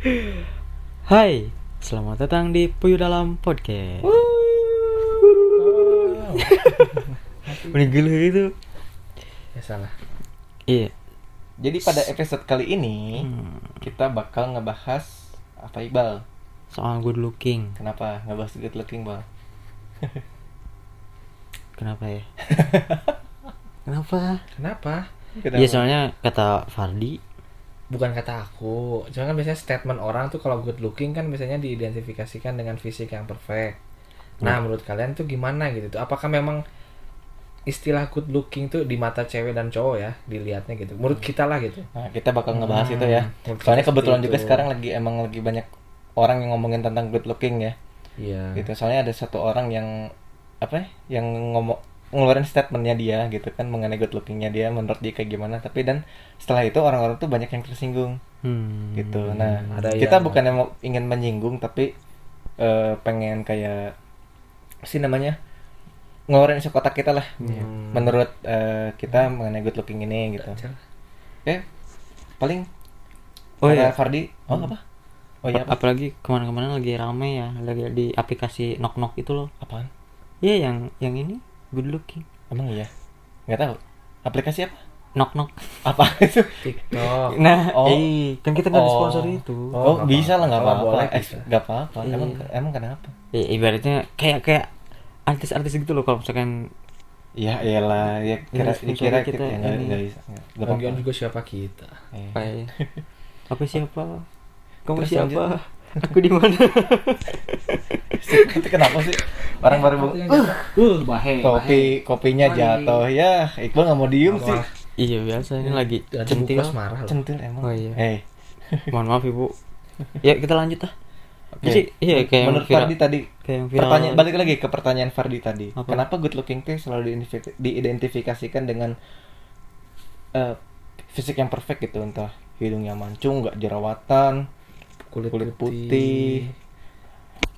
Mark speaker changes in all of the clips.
Speaker 1: Hai, selamat datang di Puyuh Dalam Podcast. Menggil itu.
Speaker 2: Ya salah.
Speaker 1: Iya.
Speaker 3: Jadi pada episode kali ini
Speaker 1: Hmm,
Speaker 3: kita bakal ngebahas apa Iqbal?
Speaker 1: soal good looking.
Speaker 3: Kenapa ngebahas good looking Bal?
Speaker 1: Kenapa ya? Kenapa?
Speaker 2: Kenapa?
Speaker 1: Iya soalnya kata Fardi.
Speaker 2: Bukan kata aku. Cuma kan biasanya statement orang tuh kalau good looking kan biasanya diidentifikasikan dengan fisik yang perfect. Nah, menurut kalian tuh gimana gitu? Tuh, Apakah memang istilah good looking tuh di mata cewek dan cowok ya dilihatnya gitu. Menurut kita lah gitu.
Speaker 3: Nah, kita bakal ngebahas
Speaker 2: Hmm,
Speaker 3: itu ya. Soalnya kebetulan
Speaker 2: seperti
Speaker 3: juga
Speaker 2: itu.
Speaker 3: sekarang lagi emang lagi banyak orang yang ngomongin tentang good looking ya.
Speaker 2: Iya.
Speaker 3: Gitu. Soalnya ada satu orang yang apa ya? Yang ngomong ngeluarin statementnya dia gitu kan mengenai good lookingnya dia menurut dia kayak gimana. Tapi dan setelah itu orang-orang tuh banyak yang tersinggung.
Speaker 1: Hmm.
Speaker 3: gitu. Nah
Speaker 2: ada
Speaker 3: kita
Speaker 2: yang-
Speaker 3: bukannya mau ingin menyinggung tapi eh, pengen kayak sih namanya ngeluarin isi kotak kita lah.
Speaker 2: Hmm.
Speaker 3: menurut eh, kita mengenai good looking ini gitu. Eh paling
Speaker 1: Oh iya.
Speaker 3: Fardi oh apa? Oh iya apa?
Speaker 1: Apalagi ke mana-kemana lagi rame ya, lagi di aplikasi knock knock itu loh.
Speaker 3: apaan?
Speaker 1: Iya yang yang ini good looking.
Speaker 3: emang iya nggak tahu aplikasi apa
Speaker 1: Knock knock.
Speaker 3: apa itu
Speaker 2: TikTok.
Speaker 1: Nah,
Speaker 3: Oh.
Speaker 1: eh, kan kita nggak
Speaker 3: Oh.
Speaker 1: sponsor itu.
Speaker 3: oh,
Speaker 2: nggak
Speaker 3: bisa lah nggak
Speaker 2: apa-apa.
Speaker 3: apa-apa
Speaker 2: Boleh,
Speaker 3: Eh, nggak apa-apa
Speaker 1: Iya.
Speaker 3: emang emang kenapa
Speaker 1: Ya, ibaratnya kayak kayak artis-artis gitu loh kalau misalkan
Speaker 3: ya iyalah ya kira
Speaker 1: Iya,
Speaker 3: kira
Speaker 1: kita
Speaker 3: kita ya, nggak
Speaker 1: ini.
Speaker 3: nggak bisa nggak nggak apa-apa
Speaker 2: juga siapa kita?
Speaker 3: Iya.
Speaker 1: kayak apa siapa? Kamu
Speaker 3: Terus
Speaker 1: siapa?
Speaker 3: lanjut.
Speaker 1: Aku di mana?
Speaker 3: itu kenapa sih orang baru bu-
Speaker 2: Uh, bahe.
Speaker 3: kopi kopinya
Speaker 2: Bahe.
Speaker 3: jatuh ya Iqbal nggak mau diem sih
Speaker 1: iya biasa ini lagi
Speaker 2: Dan
Speaker 1: centil.
Speaker 2: marah loh.
Speaker 3: centil emang
Speaker 1: Oh, iya.
Speaker 3: eh
Speaker 1: Mohon maaf ibu. Ya kita lanjut ah.
Speaker 3: Oke.
Speaker 1: Jadi iya kayak yang
Speaker 3: menurut
Speaker 1: viral-
Speaker 3: Fardi tadi
Speaker 1: kayak yang viral.
Speaker 3: pertanyaan balik lagi ke pertanyaan Fardi tadi
Speaker 1: Apa?
Speaker 3: kenapa good looking tuh selalu diidentifi- diidentifikasikan dengan eh, fisik yang perfect gitu entah hidungnya mancung nggak jerawatan
Speaker 2: Kulit,
Speaker 3: kulit
Speaker 2: putih.
Speaker 3: putih.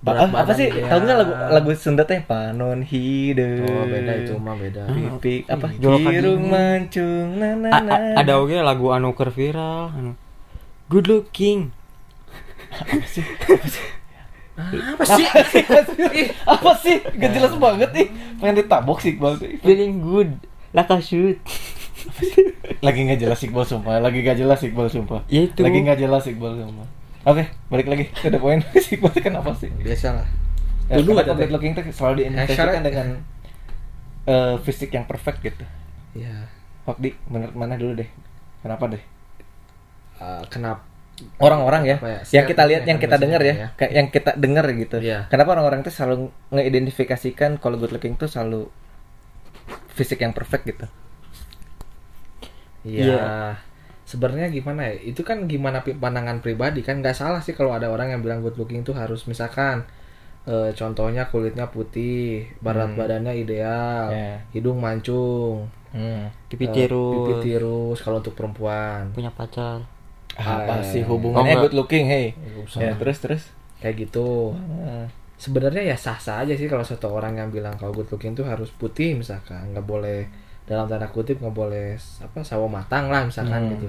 Speaker 3: Ba- ah, apa sih?
Speaker 2: dia.
Speaker 3: tahu nggak lagu lagu Sunda teh? Panon hidung
Speaker 2: Oh, beda itu mah beda.
Speaker 3: pipi apa?
Speaker 1: Jolokan
Speaker 3: mancung na na na.
Speaker 1: ada oke lagu anu keur viral anu. Good looking.
Speaker 2: Apa sih?
Speaker 3: apa sih? Gak jelas banget nih pengen ditabok sih tuh.
Speaker 1: feeling good. Laka shoot.
Speaker 3: Lagi nggak jelas Iqbal sumpah. Lagi nggak jelas Iqbal sumpah.
Speaker 1: Ya itu.
Speaker 3: lagi nggak jelas Iqbal sumpah oke balik lagi ke the point si Iqbal itu kenapa sih
Speaker 2: Biasa lah.
Speaker 3: ya,
Speaker 2: Dulu
Speaker 3: kenapa
Speaker 2: ada teh.
Speaker 3: looking tuh selalu diidentifikasikan
Speaker 2: syarat-
Speaker 3: dengan eh, fisik yang perfect gitu
Speaker 2: Ya.
Speaker 3: Fakdi menurut mana dulu deh kenapa deh
Speaker 2: Uh, kenapa?
Speaker 3: orang-orang ya,
Speaker 2: ya,
Speaker 3: yang kita lihat yang kita dengar ya,
Speaker 2: ya.
Speaker 3: kayak yang kita dengar gitu
Speaker 2: Iya.
Speaker 3: kenapa orang-orang itu selalu ngeidentifikasikan kalau good looking tuh selalu fisik yang perfect gitu
Speaker 2: Iya.
Speaker 1: Iya.
Speaker 2: Sebenarnya gimana ya? Itu kan gimana pandangan pribadi kan nggak salah sih kalau ada orang yang bilang good looking tuh harus misalkan eh, contohnya kulitnya putih, berat
Speaker 3: Hmm.
Speaker 2: badannya ideal,
Speaker 3: Iya.
Speaker 2: hidung mancung,
Speaker 3: hmm.
Speaker 1: pipi
Speaker 2: eh,
Speaker 1: tirus
Speaker 2: pipi tirus kalau untuk perempuan.
Speaker 1: punya pacar
Speaker 3: apa
Speaker 2: Eh,
Speaker 3: sih
Speaker 1: oh,
Speaker 3: hubungannya
Speaker 1: enggak.
Speaker 3: good looking hey ya terus terus
Speaker 2: Kayak gitu.
Speaker 3: Ah.
Speaker 2: Sebenarnya ya sah-sah aja sih kalau satu orang yang bilang kalau good looking tuh harus putih misalkan, nggak boleh dalam tanda kutip nggak boleh apa sawo matang lah misalkan
Speaker 3: Hmm.
Speaker 2: gitu.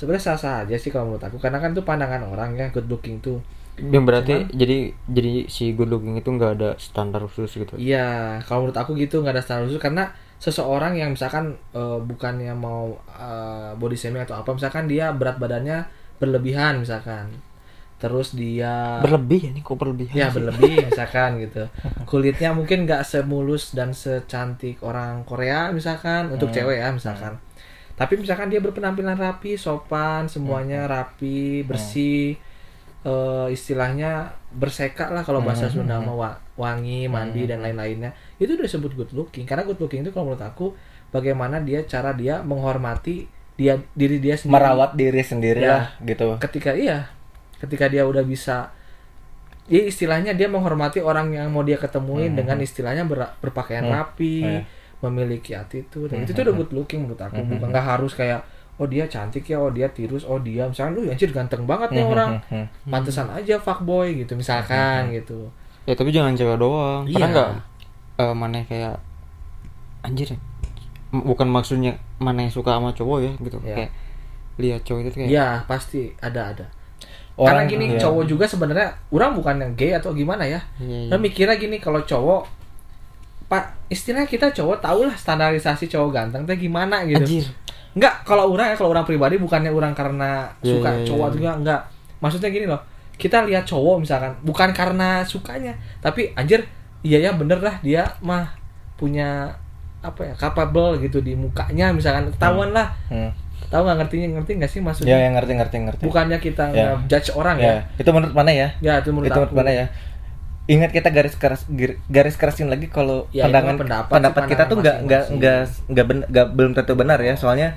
Speaker 2: Sebenarnya sah-sah aja sih kalau menurut aku karena kan itu pandangan orang ya good looking tuh
Speaker 1: yang berarti jadi jadi si good looking itu nggak ada standar khusus gitu
Speaker 2: Iya, kalau menurut aku gitu nggak ada standar khusus karena seseorang yang misalkan eh, bukannya mau eh, body shaming atau apa, misalkan dia berat badannya berlebihan misalkan, terus dia
Speaker 1: berlebih ya ini kok berlebihan
Speaker 2: ya berlebih misalkan gitu, kulitnya mungkin nggak semulus dan secantik orang Korea misalkan untuk
Speaker 3: Hmm.
Speaker 2: cewek ya misalkan, tapi misalkan dia berpenampilan rapi, sopan, semuanya
Speaker 3: Hmm.
Speaker 2: rapi, bersih. eh, istilahnya berseka lah kalau bahasa
Speaker 3: Hmm.
Speaker 2: Sunda mah wa- wangi, mandi dan lain-lainnya. Itu udah disebut good looking. Karena good looking itu kalau menurut aku bagaimana dia cara dia menghormati dia diri dia sendiri.
Speaker 3: merawat diri sendiri
Speaker 2: Ya.
Speaker 3: lah gitu
Speaker 2: Ketika iya, ketika dia udah bisa ya istilahnya dia menghormati orang yang mau dia ketemuin
Speaker 3: Hmm.
Speaker 2: dengan istilahnya ber- berpakaian
Speaker 3: Hmm.
Speaker 2: rapi,
Speaker 3: Iya.
Speaker 2: memiliki attitude. Dan
Speaker 3: Hmm.
Speaker 2: itu tuh udah good looking menurut aku.
Speaker 3: Hmm.
Speaker 2: Bukan nggak harus kayak oh dia cantik ya, oh dia tirus, oh dia misalnya lu anjir ganteng banget nih
Speaker 3: Hmm,
Speaker 2: orang.
Speaker 3: hmm, hmm.
Speaker 2: Pantesan aja fuckboy gitu misalkan gitu.
Speaker 1: ya tapi jangan cewek doang
Speaker 2: Iya.
Speaker 1: karena nggak eh, mana kayak anjir M- bukan maksudnya mana yang suka sama cowok ya gitu
Speaker 2: Iya.
Speaker 1: kayak lihat cowok itu kayak
Speaker 2: Iya, pasti ada ada. Karena
Speaker 3: Orang-
Speaker 2: gini
Speaker 3: iya.
Speaker 2: cowok juga sebenarnya orang bukan yang gay atau gimana ya
Speaker 1: Iya, iya.
Speaker 2: dan mikirnya gini kalau cowok pak istilahnya kita cowok tau lah standarisasi cowok ganteng teh gimana gitu
Speaker 1: Anjir.
Speaker 2: Enggak, kalau orang ya, kalau orang pribadi bukannya orang karena
Speaker 1: Iya,
Speaker 2: suka
Speaker 1: iya,
Speaker 2: cowok
Speaker 1: iya.
Speaker 2: juga enggak. Maksudnya gini loh. Kita lihat cowok misalkan, bukan karena sukanya, tapi anjir, iya ya bener lah dia mah punya apa ya, capable gitu di mukanya misalkan ketahuan lah.
Speaker 3: Hmm.
Speaker 2: Tahu nggak ngertinya ngerti nggak sih
Speaker 3: Ya,
Speaker 2: maksudnya?
Speaker 3: yang ngerti ngerti ngerti.
Speaker 2: Bukannya kita
Speaker 3: Ya.
Speaker 2: judge orang
Speaker 3: ya.
Speaker 2: ya.
Speaker 3: Itu menurut mana ya?
Speaker 2: Ya, itu menurut
Speaker 3: itu menurut mana ya? Ingat kita garis keras garis kerasin lagi kalau
Speaker 2: Ya,
Speaker 3: pandangan
Speaker 2: pendapat
Speaker 3: pendapat, kita tuh nggak nggak nggak nggak belum tentu benar ya soalnya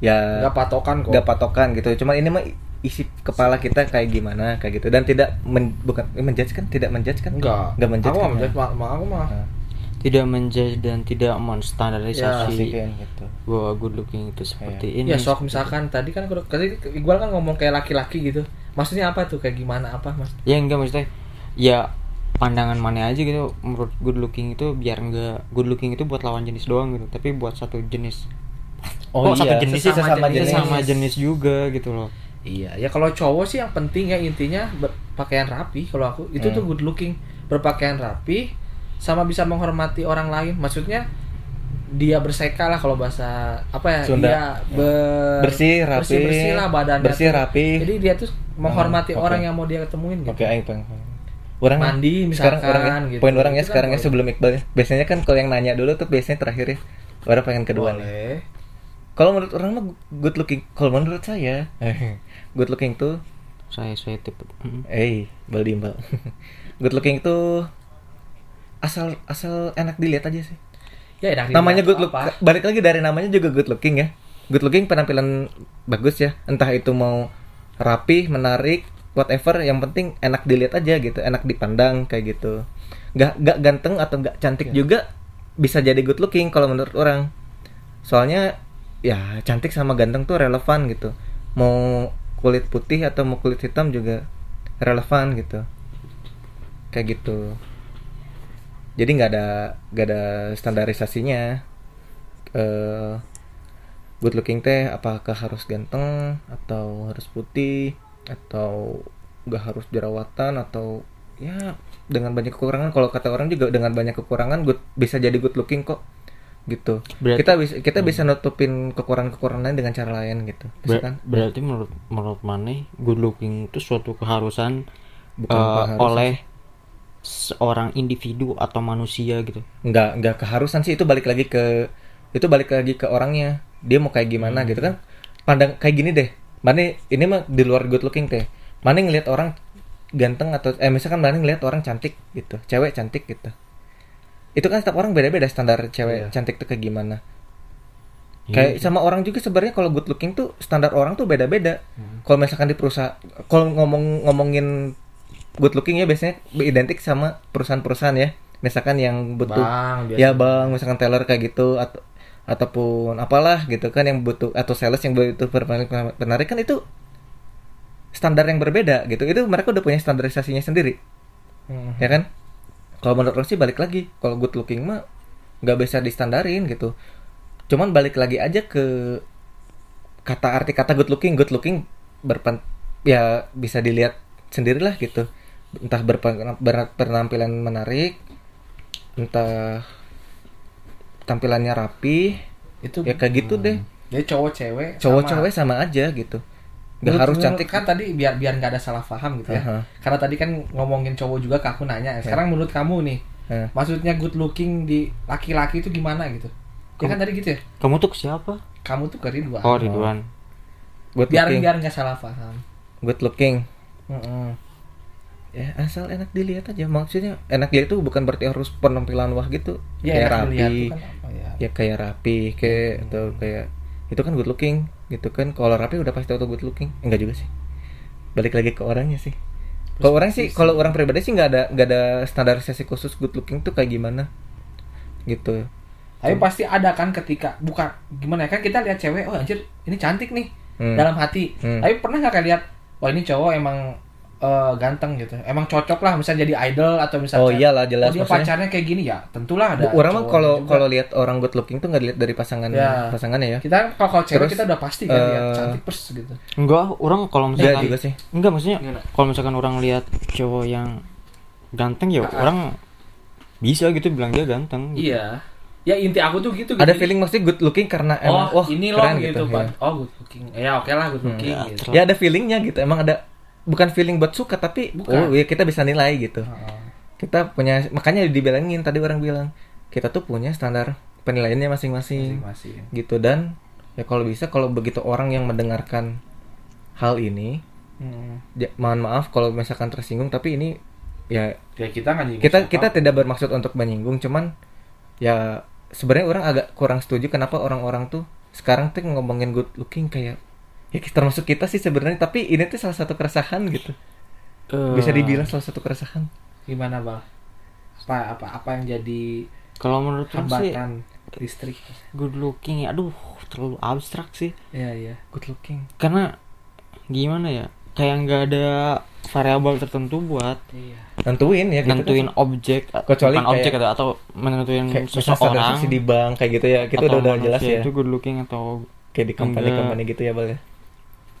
Speaker 3: ya
Speaker 2: Nggak patokan kok.
Speaker 3: nggak patokan gitu. Cuma ini mah isi kepala kita kayak gimana kayak gitu dan tidak men, bukan menjudge kan tidak menjudge kan
Speaker 2: Enggak.
Speaker 3: nggak menjudge
Speaker 2: Aku
Speaker 3: kan,
Speaker 2: menjudge,
Speaker 3: ya?
Speaker 2: mah mah aku mah.
Speaker 1: Tidak menjudge dan tidak
Speaker 2: Ya,
Speaker 1: menstandarisasi
Speaker 3: kan gitu
Speaker 1: bahwa good looking itu seperti ini
Speaker 2: Ya sok
Speaker 1: seperti
Speaker 2: misalkan tadi kan tadi Iqbal kan ngomong kayak laki-laki gitu. Maksudnya apa tuh? Kayak gimana apa, Mas?
Speaker 1: ya enggak maksudnya ya pandangan mana aja gitu menurut good looking itu biar enggak good looking itu buat lawan jenis doang gitu tapi buat satu jenis
Speaker 3: oh,
Speaker 1: satu
Speaker 3: iya
Speaker 1: jenis
Speaker 3: sih
Speaker 2: sesama
Speaker 3: sesama
Speaker 2: jenis.
Speaker 3: jenis
Speaker 1: sesama jenis juga gitu loh
Speaker 2: Iya, ya kalau cowok sih yang penting ya intinya berpakaian rapi kalau aku itu
Speaker 3: Hmm.
Speaker 2: tuh good looking, berpakaian rapi sama bisa menghormati orang lain. Maksudnya dia berseka lah kalau bahasa apa ya?
Speaker 3: Sunda.
Speaker 2: Dia ber-
Speaker 3: Bersih, rapi.
Speaker 2: bersih, bersih lah badannya.
Speaker 3: Bersih,
Speaker 2: tuh.
Speaker 3: rapi.
Speaker 2: Jadi dia tuh menghormati
Speaker 3: Hmm,
Speaker 2: orang
Speaker 3: oke.
Speaker 2: yang mau dia ketemuin gitu.
Speaker 3: Oke, aing peng. Orang
Speaker 2: Mandi
Speaker 3: sekarang
Speaker 2: misalkan
Speaker 3: orang ya,
Speaker 2: gitu.
Speaker 3: Poin orang ya
Speaker 2: Itu kan
Speaker 3: sekarang ya sebelum Iqbal ya. Biasanya kan kalau yang nanya dulu tuh biasanya terakhir ya. Orang pengen kedua nih.
Speaker 2: Boleh.
Speaker 3: Kalau menurut orang mah good looking. Kalau menurut saya, good looking tuh
Speaker 1: saya saya tipe
Speaker 3: eh bal dimbal. good looking tuh asal asal enak dilihat aja sih.
Speaker 2: Ya enak
Speaker 3: namanya good look.
Speaker 2: Apa.
Speaker 3: balik lagi dari namanya juga good looking ya. Good looking penampilan bagus ya. Entah itu mau rapi menarik whatever yang penting enak dilihat aja gitu. Enak dipandang kayak gitu. Nggak nggak ganteng atau nggak cantik
Speaker 2: Iya.
Speaker 3: juga bisa jadi good looking kalau menurut orang. Soalnya ya cantik sama ganteng tuh relevan gitu. Mau kulit putih atau mau kulit hitam juga relevan gitu. Kayak gitu jadi nggak ada nggak ada standarisasinya. Eh good looking teh apakah harus ganteng atau harus putih atau nggak harus jerawatan atau ya dengan banyak kekurangan. Kalau kata orang juga dengan banyak kekurangan good bisa jadi good looking kok gitu.
Speaker 1: Berarti-
Speaker 3: kita bisa kita bisa nutupin kekurangan kekurangan lain dengan cara lain gitu
Speaker 1: Ber-
Speaker 3: misalkan
Speaker 1: berarti menurut menurut mana good looking itu suatu keharusan
Speaker 3: Bukan
Speaker 1: eh,
Speaker 3: keharusan.
Speaker 1: oleh seorang individu atau manusia gitu.
Speaker 3: Nggak nggak keharusan sih itu balik lagi ke itu balik lagi ke orangnya. Dia mau kayak gimana gitu kan. Pandang kayak gini deh. Mana ini mah di luar good looking teh. Mana ngelihat orang ganteng atau eh misalkan mana ngelihat orang cantik gitu cewek cantik gitu. Itu kan setiap orang beda-beda standar cewek
Speaker 2: Iya.
Speaker 3: cantik tuh kayak gimana.
Speaker 1: Iya.
Speaker 3: kayak sama orang juga sebenarnya kalau good looking tuh standar orang tuh beda-beda. Kalau misalkan di perusahaan kalau ngomong ngomongin good looking ya biasanya identik sama perusahaan-perusahaan ya. Misalkan yang butuh
Speaker 2: Bang,
Speaker 3: ya bang misalkan teller kayak gitu atau ataupun apalah gitu kan yang butuh atau sales yang butuh penarik kan itu standar yang berbeda gitu. Itu mereka udah punya standarisasinya sendiri.
Speaker 2: Hmm.
Speaker 3: ya kan? Kalau menurut sih balik lagi kalau good looking mah nggak bisa distandarin gitu. Cuman balik lagi aja ke kata arti kata good looking good looking berpen ya bisa dilihat sendirilah gitu entah berpen- ber- penampilan menarik entah tampilannya rapi
Speaker 2: Itu
Speaker 3: ya kayak gitu deh.
Speaker 2: Jadi cowok cewek
Speaker 3: cowok
Speaker 2: sama-
Speaker 3: cewek sama aja gitu. Nggak
Speaker 2: Menurut-
Speaker 3: harus
Speaker 2: menurut-
Speaker 3: cantik.
Speaker 2: Kan tadi biar biar nggak ada salah paham gitu ya.
Speaker 3: Aha.
Speaker 2: karena tadi kan ngomongin cowok juga ke aku nanya sekarang menurut kamu nih
Speaker 3: Hah.
Speaker 2: maksudnya good looking di laki-laki itu gimana gitu? Ya kan tadi gitu ya?
Speaker 1: Kamu tuh siapa?
Speaker 2: Kamu tuh ke Ridwan.
Speaker 1: Oh Ridwan.
Speaker 3: Good
Speaker 2: biar
Speaker 3: looking.
Speaker 2: biar nggak salah paham.
Speaker 3: Good looking.
Speaker 2: Mm-mm.
Speaker 3: Ya asal enak dilihat aja. Maksudnya enak dilihat itu bukan berarti harus penampilan wah gitu.
Speaker 2: Ya
Speaker 3: kayak rapi.
Speaker 2: tuh kan apa ya.
Speaker 3: Ya kayak rapi kayak atau kayak itu kan good looking gitu kan. Kalau rapi udah pasti auto good looking. Enggak juga sih. Balik lagi ke orangnya sih. Kalau orang sih kalau orang pribadi sih nggak ada nggak ada standarisasi khusus good looking tuh kayak gimana? Gitu.
Speaker 2: Tapi pasti ada kan ketika bukan gimana ya kan kita lihat cewek oh anjir ini cantik nih
Speaker 3: Hmm.
Speaker 2: dalam hati.
Speaker 3: Hmm.
Speaker 2: tapi pernah nggak kayak lihat wah ini cowok emang eh, ganteng gitu emang cocok lah misalnya jadi idol atau misalnya
Speaker 3: Oh iyalah jelas
Speaker 2: oh, dia
Speaker 3: maksudnya.
Speaker 2: pacarnya kayak gini ya tentulah ada
Speaker 3: orang mah kalau kalau lihat orang good looking tuh nggak dilihat dari pasangan
Speaker 2: Ya.
Speaker 3: pasangannya ya
Speaker 2: kita kalau cewek
Speaker 3: Terus,
Speaker 2: kita udah pasti kan lihat
Speaker 3: eh,
Speaker 2: cantik pers gitu
Speaker 1: enggak orang kalau
Speaker 3: Iya
Speaker 1: misalkan
Speaker 3: juga sih
Speaker 1: enggak maksudnya kalau misalkan orang lihat cowok yang ganteng ya
Speaker 2: Ah.
Speaker 1: orang bisa gitu bilang dia ganteng gitu.
Speaker 2: iya ya inti aku tuh gitu
Speaker 3: ada
Speaker 2: gitu.
Speaker 3: feeling maksudnya good looking karena
Speaker 2: oh
Speaker 3: emang wah
Speaker 2: ini loh
Speaker 3: keren
Speaker 2: gitu,
Speaker 3: ya.
Speaker 2: Pak. oh good looking ya oke lah good looking
Speaker 1: ya,
Speaker 2: gitu
Speaker 3: ya ada feelingnya gitu emang ada bukan feeling buat suka tapi
Speaker 2: Bukan.
Speaker 3: oh ya kita bisa nilai gitu
Speaker 2: Heeh.
Speaker 3: kita punya makanya dibilangin tadi orang bilang kita tuh punya standar penilaiannya masing-masing
Speaker 2: masing-masing
Speaker 3: gitu dan ya kalau bisa kalau begitu orang yang mendengarkan hal ini
Speaker 2: Hmm.
Speaker 3: ya, mohon maaf kalau misalkan tersinggung tapi ini ya
Speaker 2: ya kita nggak
Speaker 3: kita kita tidak bermaksud untuk menyinggung cuman ya sebenarnya orang agak kurang setuju kenapa orang-orang tuh sekarang tuh ngomongin good looking kayak ya termasuk kita sih sebenarnya tapi ini tuh salah satu keresahan gitu.
Speaker 1: Eh,
Speaker 3: bisa dibilang salah satu keresahan.
Speaker 2: gimana bang? Apa apa apa yang jadi
Speaker 1: kalau menurut sih
Speaker 2: hambatan listrik?
Speaker 1: good looking ya. Aduh terlalu abstrak sih.
Speaker 2: Iya iya.
Speaker 3: Good looking.
Speaker 1: Karena gimana ya? Kayak nggak ada variabel tertentu buat
Speaker 2: iya.
Speaker 3: Nentuin ya gitu
Speaker 1: nentuin
Speaker 3: kan.
Speaker 1: objek
Speaker 3: Kecuali
Speaker 1: bukan objek
Speaker 3: kayak-
Speaker 1: atau, atau menentuin
Speaker 3: kayak misalnya
Speaker 1: seseorang.
Speaker 3: di bank kayak gitu ya. Kita udah udah jelas ya.
Speaker 1: itu good looking atau
Speaker 3: kayak di company company gitu ya bal ya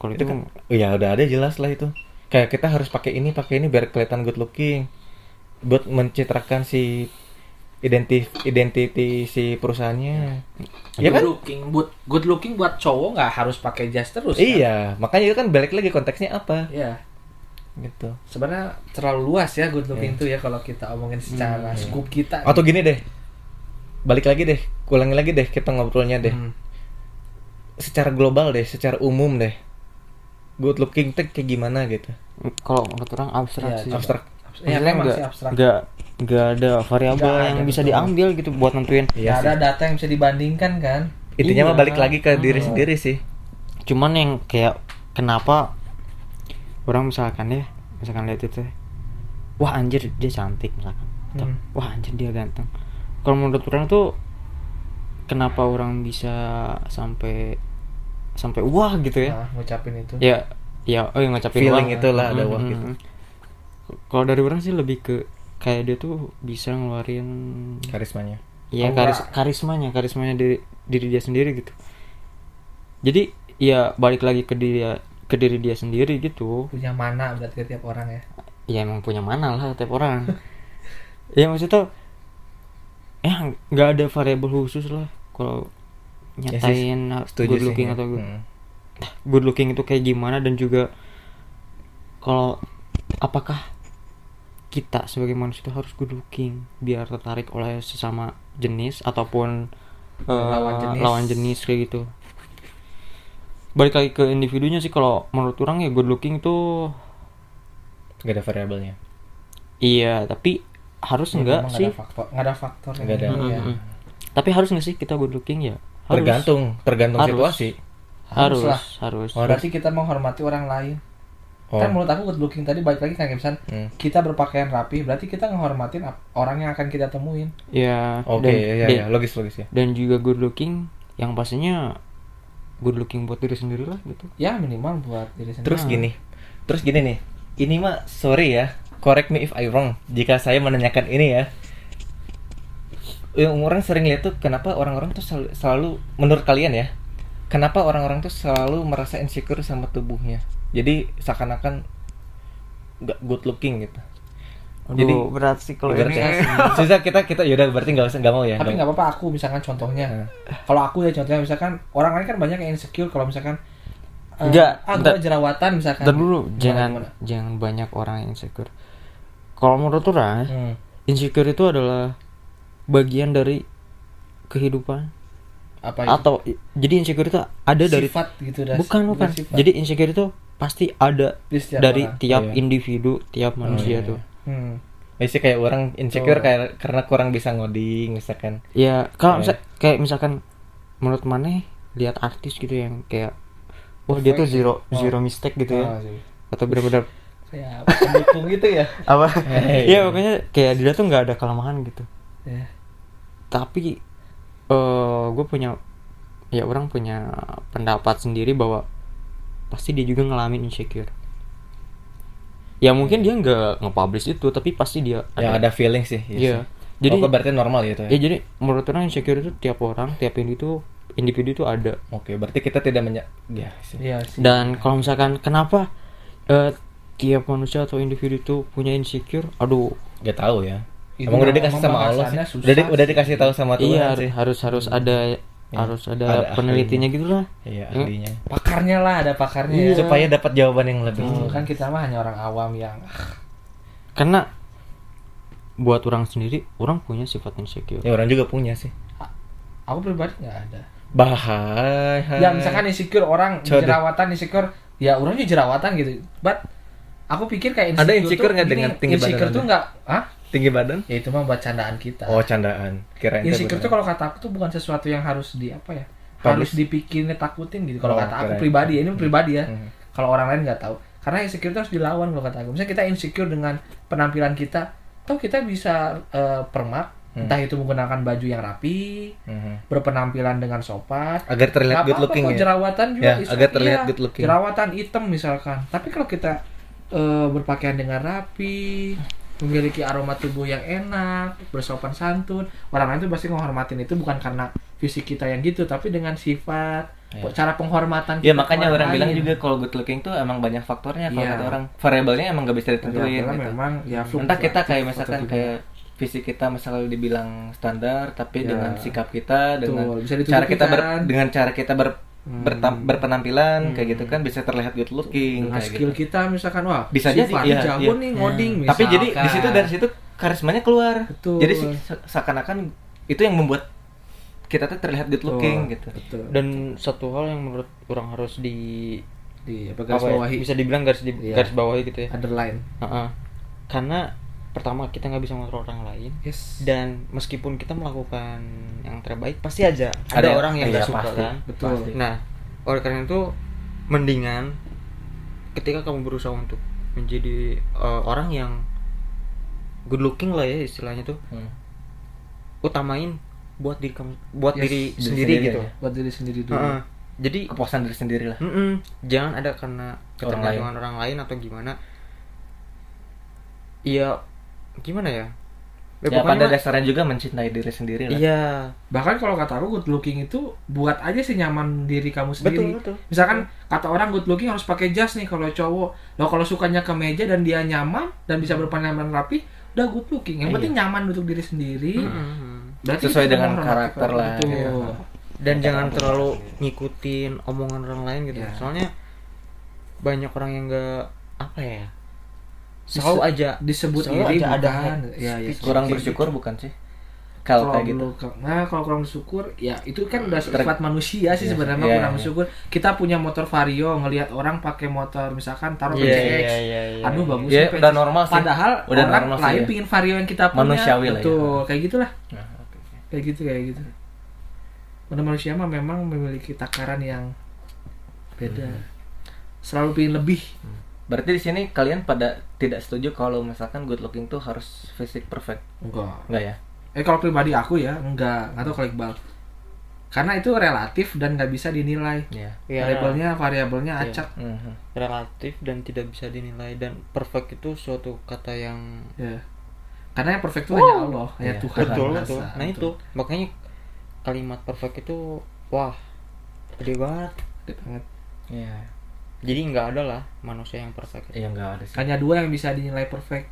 Speaker 1: kalau
Speaker 3: itu
Speaker 1: itu
Speaker 3: kan ya udah ada jelas lah itu. Kayak kita harus pakai ini pakai ini biar kelihatan good looking. Buat mencitrakan si identif identity si perusahaannya. Iya.
Speaker 2: Good
Speaker 3: kan?
Speaker 2: looking good good looking buat cowok nggak harus pakai jas terus kan?
Speaker 3: iya makanya itu kan balik lagi konteksnya apa?
Speaker 2: Iya.
Speaker 3: Gitu.
Speaker 2: Sebenarnya terlalu luas ya good looking
Speaker 3: Iya.
Speaker 2: tuh ya kalau kita omongin secara
Speaker 1: Hmm.
Speaker 2: scoop kita.
Speaker 3: Atau gini deh balik lagi deh ulangi lagi deh kita ngobrolnya deh.
Speaker 2: Hmm.
Speaker 3: secara global deh secara umum deh good looking tuh kayak gimana gitu
Speaker 1: kalau menurut orang abstrak
Speaker 2: Iya,
Speaker 1: sih
Speaker 2: coba.
Speaker 3: abstrak
Speaker 2: ya sih abstrak
Speaker 1: nggak nggak ada variabel yang
Speaker 2: ada,
Speaker 1: bisa
Speaker 2: betul.
Speaker 1: diambil gitu buat nentuin
Speaker 3: Iya
Speaker 2: Nggak ada
Speaker 3: sih.
Speaker 2: data yang bisa dibandingkan kan
Speaker 3: intinya mah
Speaker 1: Iya.
Speaker 3: balik lagi ke diri
Speaker 2: Hmm.
Speaker 3: sendiri sih
Speaker 1: cuman yang kayak kenapa orang misalkan ya misalkan lihat itu wah anjir dia cantik misalkan Atau,
Speaker 2: Hmm.
Speaker 1: wah anjir dia ganteng kalau menurut orang tuh kenapa orang bisa sampai sampai wah gitu ya.
Speaker 2: Nah, ngucapin itu.
Speaker 1: Ya ya oh yang ngecapin
Speaker 3: Feeling
Speaker 1: wah.
Speaker 3: itulah ada
Speaker 1: Mm,
Speaker 3: wah gitu.
Speaker 1: kalau dari orang sih lebih ke kayak dia tuh bisa ngeluarin
Speaker 3: karismanya.
Speaker 1: Ya
Speaker 2: Aura.
Speaker 1: karis karismanya karismanya diri diri dia sendiri gitu. Jadi ya balik lagi ke diri ke diri dia sendiri gitu.
Speaker 2: Punya mana berarti tiap orang ya?
Speaker 1: Ya emang punya mana lah tiap orang. Ya maksudnya ya nggak ada variabel khusus lah kalau
Speaker 3: Ya sih,
Speaker 1: nyatain
Speaker 3: setuju
Speaker 1: good
Speaker 3: sih,
Speaker 1: looking
Speaker 3: ya.
Speaker 1: atau good,
Speaker 3: Hmm.
Speaker 1: good looking itu kayak gimana dan juga kalau apakah kita sebagai manusia itu harus good looking biar tertarik oleh sesama jenis ataupun eh,
Speaker 2: Lawan jenis.
Speaker 1: lawan jenis kayak gitu balik lagi ke individunya sih kalau menurut orang ya good looking itu
Speaker 3: Gak ada variabelnya
Speaker 1: iya tapi harus
Speaker 2: Ya,
Speaker 1: enggak sih
Speaker 2: nggak ada faktor nggak ada faktor
Speaker 3: Nggak ada.
Speaker 2: yang- iya.
Speaker 1: Mm-mm. tapi harus nggak sih kita good looking ya harus.
Speaker 3: Tergantung tergantung
Speaker 1: Harus.
Speaker 3: situasi.
Speaker 1: Harus
Speaker 2: Harus. Lah.
Speaker 1: harus.
Speaker 3: Oh,
Speaker 2: berarti kita menghormati orang lain.
Speaker 3: Oh.
Speaker 2: kan menurut aku good looking tadi balik lagi kan misalnya
Speaker 3: Hmm.
Speaker 2: kita berpakaian rapi berarti kita menghormatin orang yang akan kita temuin.
Speaker 1: Ya
Speaker 3: oke
Speaker 1: dan,
Speaker 3: ya, ya logis logis ya
Speaker 1: dan juga good looking yang pastinya good looking buat diri sendiri lah gitu.
Speaker 2: Ya minimal buat diri sendiri.
Speaker 3: Terus gini terus gini nih. Ini mah sorry ya correct me if I wrong. Jika saya menanyakan ini ya yang orang sering lihat tuh kenapa orang-orang tuh selalu, selalu menurut kalian ya kenapa orang-orang tuh selalu merasa insecure sama tubuhnya jadi seakan-akan nggak good looking gitu Jadi,
Speaker 1: berat sih kalau ini
Speaker 3: susah kita kita yaudah berarti nggak usah nggak mau ya
Speaker 2: tapi
Speaker 3: nggak
Speaker 2: apa-apa aku misalkan contohnya
Speaker 3: Nah.
Speaker 2: kalau aku ya contohnya misalkan orang lain kan banyak yang insecure kalau misalkan eh,
Speaker 1: Nggak,
Speaker 2: ah jerawatan misalkan
Speaker 1: Dan dulu jangan
Speaker 2: gimana?
Speaker 1: jangan banyak orang yang insecure. Kalau menurut orang,
Speaker 3: Hmm.
Speaker 1: insecure itu adalah bagian dari kehidupan
Speaker 2: apa itu?
Speaker 1: atau jadi insecure itu ada dari
Speaker 2: sifat gitu dah
Speaker 1: bukan bukan.
Speaker 2: sifat.
Speaker 1: Jadi insecure itu pasti ada
Speaker 2: Di setiap
Speaker 1: dari
Speaker 2: orang.
Speaker 1: tiap
Speaker 3: Iya.
Speaker 1: individu, tiap manusia
Speaker 3: iya.
Speaker 1: tuh.
Speaker 2: hmm.
Speaker 3: Biasanya kayak orang insecure
Speaker 2: Oh.
Speaker 3: kayak karena kurang bisa ngoding misalkan
Speaker 1: Ya, kalau
Speaker 3: Iya.
Speaker 1: misal, kayak misalkan menurut mana lihat artis gitu yang kayak wah dia tuh zero.
Speaker 2: Oh.
Speaker 1: zero mistake gitu ya.
Speaker 2: Sih.
Speaker 1: Atau benar-benar
Speaker 2: kayak pendukung gitu ya
Speaker 1: apa?
Speaker 3: Hey.
Speaker 1: Iya, pokoknya kayak dia tuh nggak ada kelemahan gitu.
Speaker 2: ya
Speaker 1: tapi eh gue punya ya orang punya pendapat sendiri bahwa pasti dia juga ngalamin insecure ya mungkin dia nggak nge-publish itu tapi pasti dia
Speaker 3: Ya ada feeling sih.
Speaker 1: Iya.
Speaker 3: Jadi
Speaker 1: Jadi
Speaker 3: berarti normal gitu
Speaker 1: ya
Speaker 3: ya.
Speaker 1: jadi menurut orang insecure itu tiap orang, tiap individu individu itu ada.
Speaker 3: Oke, berarti kita tidak menyak ya sih.
Speaker 2: Iya sih.
Speaker 1: Dan kalau misalkan kenapa eh, tiap manusia atau individu itu punya insecure, aduh,
Speaker 3: Gak tahu ya.
Speaker 2: Itu
Speaker 3: Emang udah dikasih sama Allah sih.
Speaker 2: susah
Speaker 3: Udah, di- udah
Speaker 2: sih.
Speaker 3: dikasih tahu sama Tuhan
Speaker 1: iya
Speaker 3: sih.
Speaker 1: harus harus ada harus ada,
Speaker 3: ada
Speaker 1: penelitinya gitu lah.
Speaker 3: Iya,
Speaker 1: Hmm.
Speaker 3: ahlinya.
Speaker 2: pakarnya lah ada pakarnya
Speaker 1: Iya.
Speaker 2: ya.
Speaker 3: Supaya dapat jawaban yang lebih.
Speaker 2: Tuh, kan kita mah hanya orang awam yang
Speaker 1: Karena buat orang sendiri, orang punya sifat insecure.
Speaker 3: Ya orang juga punya sih.
Speaker 2: aku pribadi nggak ada
Speaker 3: Bahaya.
Speaker 2: ya misalkan insecure orang jerawatan insecure ya orang juga jerawatan gitu but aku pikir kayak insecure
Speaker 3: Ada insecure
Speaker 2: tuh
Speaker 3: nggak dengan tinggi badan
Speaker 2: insecure tuh nggak ah
Speaker 3: tinggi badan?
Speaker 2: ya itu mah buat candaan kita
Speaker 3: Oh, candaan. Kirain
Speaker 2: insecure
Speaker 3: beneran.
Speaker 2: tuh kalau kata aku tuh bukan sesuatu yang harus di apa ya
Speaker 3: Publish.
Speaker 2: harus dipikirin takutin gitu kalau
Speaker 3: Oh,
Speaker 2: kata aku pribadi ya ini pribadi ya
Speaker 3: Hmm.
Speaker 2: kalau orang lain nggak tahu karena insecure itu harus dilawan kalau kata aku misalnya kita insecure dengan penampilan kita atau kita bisa eh, permak
Speaker 3: Hmm.
Speaker 2: entah itu menggunakan baju yang rapi
Speaker 3: Mhm.
Speaker 2: berpenampilan dengan sopan
Speaker 3: Agar terlihat good looking ya.
Speaker 2: jerawatan juga
Speaker 3: Ya, agar terlihat
Speaker 2: Iya,
Speaker 3: good looking.
Speaker 2: jerawatan hitam misalkan tapi kalau kita eh, berpakaian dengan rapi memiliki aroma tubuh yang enak bersopan santun orang lain tuh pasti menghormatin itu bukan karena fisik kita yang gitu tapi dengan sifat
Speaker 3: Iya.
Speaker 2: cara penghormatan
Speaker 3: Ya makanya orang bilang
Speaker 2: lain.
Speaker 3: juga kalau good looking tuh emang banyak faktornya kalau
Speaker 2: Iya.
Speaker 3: kata orang variabelnya emang gak bisa
Speaker 2: Ya,
Speaker 3: ditentuin
Speaker 2: karena
Speaker 3: gitu.
Speaker 2: memang ya
Speaker 3: Entah kita kayak misalkan kayak fisik kita misalnya dibilang standar tapi
Speaker 2: Ya.
Speaker 3: dengan sikap kita dengan
Speaker 2: bisa
Speaker 3: cara kita ber, dengan cara kita ber. Bertam- berpenampilan kayak gitu kan bisa terlihat good looking kayak
Speaker 2: skill
Speaker 3: gitu.
Speaker 2: kita misalkan wah
Speaker 3: Bisa jadi, iya,
Speaker 2: jago
Speaker 3: iya.
Speaker 2: nih ngoding
Speaker 3: Tapi jadi di situ dari situ karismanya keluar.
Speaker 2: Betul.
Speaker 3: Jadi se- se- seakan-akan itu yang membuat kita tuh terlihat good looking
Speaker 2: Betul,
Speaker 3: gitu.
Speaker 2: betul.
Speaker 1: Dan satu hal yang menurut orang harus di
Speaker 2: di apa garis
Speaker 1: apa ya,
Speaker 2: bawahi
Speaker 1: bisa dibilang garis di
Speaker 2: Iya.
Speaker 1: garis bawahi gitu ya.
Speaker 2: underline
Speaker 1: Heeh. Karena pertama kita nggak bisa mengontrol orang lain
Speaker 2: yes
Speaker 1: dan meskipun kita melakukan yang terbaik pasti aja ada,
Speaker 3: Ada-
Speaker 1: orang yang nggak
Speaker 3: iya,
Speaker 1: suka
Speaker 3: pasti.
Speaker 1: kan.
Speaker 2: betul
Speaker 3: Pasti.
Speaker 1: Nah, oleh karena itu mendingan ketika kamu berusaha untuk menjadi eh, orang yang good looking lah ya istilahnya tuh
Speaker 3: Hmm.
Speaker 1: utamain buat diri kamu buat
Speaker 2: Yes,
Speaker 1: diri
Speaker 3: diri
Speaker 1: sendiri,
Speaker 3: sendiri
Speaker 1: gitu.
Speaker 3: ya.
Speaker 2: buat diri sendiri dulu
Speaker 1: Heeh. Jadi
Speaker 3: Kepuasan diri sendiri lah.
Speaker 1: mm-mm, jangan ada karena
Speaker 3: Orang
Speaker 1: ketergantungan orang lain atau gimana. Iya, gimana ya?
Speaker 3: Ya,
Speaker 1: pokoknya
Speaker 3: pada
Speaker 1: mah-
Speaker 3: dasarnya juga mencintai diri sendiri lah.
Speaker 1: Iya,
Speaker 2: bahkan kalau kata aku good looking itu buat aja sih nyaman diri kamu sendiri
Speaker 1: betul betul.
Speaker 2: misalkan kata orang good looking harus pakai jas nih kalau cowok lo kalau sukanya ke meja dan dia nyaman dan bisa berpenampilan rapi udah good looking yang
Speaker 3: Iya.
Speaker 2: penting nyaman untuk diri sendiri
Speaker 1: Mm-mm.
Speaker 2: berarti
Speaker 3: Sesuai dengan karakter
Speaker 2: orang.
Speaker 3: lah,
Speaker 2: Betul.
Speaker 3: iya.
Speaker 1: Dan jangan terlalu ngikutin omongan orang lain gitu.
Speaker 2: Iya.
Speaker 1: Soalnya banyak orang yang nggak apa ya? Selalu aja
Speaker 2: disebut
Speaker 1: selalu
Speaker 2: iri
Speaker 1: aja ada
Speaker 2: bukan
Speaker 1: head
Speaker 2: ya, ya.
Speaker 3: Kurang
Speaker 2: kayak
Speaker 3: bersyukur
Speaker 2: gitu.
Speaker 3: bukan sih? Kalau kayak gitu.
Speaker 2: nah kalau kurang bersyukur ya itu kan udah sifat manusia sih
Speaker 3: Iya,
Speaker 2: sebenarnya
Speaker 3: iya,
Speaker 2: kurang
Speaker 3: iya.
Speaker 2: bersyukur kita punya motor vario ngelihat orang pakai motor misalkan taruh
Speaker 1: Iya,
Speaker 2: PCX
Speaker 1: iya, iya, iya.
Speaker 2: aduh bagus
Speaker 3: Iya,
Speaker 2: nih
Speaker 3: udah normal sih.
Speaker 2: padahal
Speaker 3: Udah
Speaker 2: orang
Speaker 3: normal sih,
Speaker 2: lain
Speaker 3: ya.
Speaker 2: pingin vario yang kita punya
Speaker 3: Manusiawi lah ya.
Speaker 2: kayak gitulah
Speaker 3: Nah,
Speaker 2: kayak gitu kayak gitu Mana manusia mah memang memiliki takaran yang beda
Speaker 3: Hmm.
Speaker 2: selalu pingin lebih
Speaker 3: Berarti di sini kalian pada tidak setuju kalau misalkan good looking tuh harus fisik perfect.
Speaker 2: enggak
Speaker 3: Enggak ya?
Speaker 2: eh kalau pribadi aku ya enggak nggak tahu kalau Iqbal karena itu relatif dan nggak bisa dinilai
Speaker 3: Iya.
Speaker 1: Iya,
Speaker 2: variabelnya variabelnya
Speaker 1: Iya.
Speaker 2: acak
Speaker 3: Mhm.
Speaker 1: relatif dan tidak bisa dinilai dan perfect itu suatu kata yang
Speaker 2: ya karena yang perfect itu hanya Allah hanya
Speaker 3: Iya.
Speaker 2: Tuhan
Speaker 1: betul betul. Nah
Speaker 2: Esa.
Speaker 1: itu makanya kalimat perfect itu wah gede banget.
Speaker 2: Gede banget.
Speaker 3: Iya.
Speaker 1: Jadi nggak ada lah manusia yang perfect.
Speaker 3: Iya enggak ada sih.
Speaker 2: hanya dua yang bisa dinilai perfect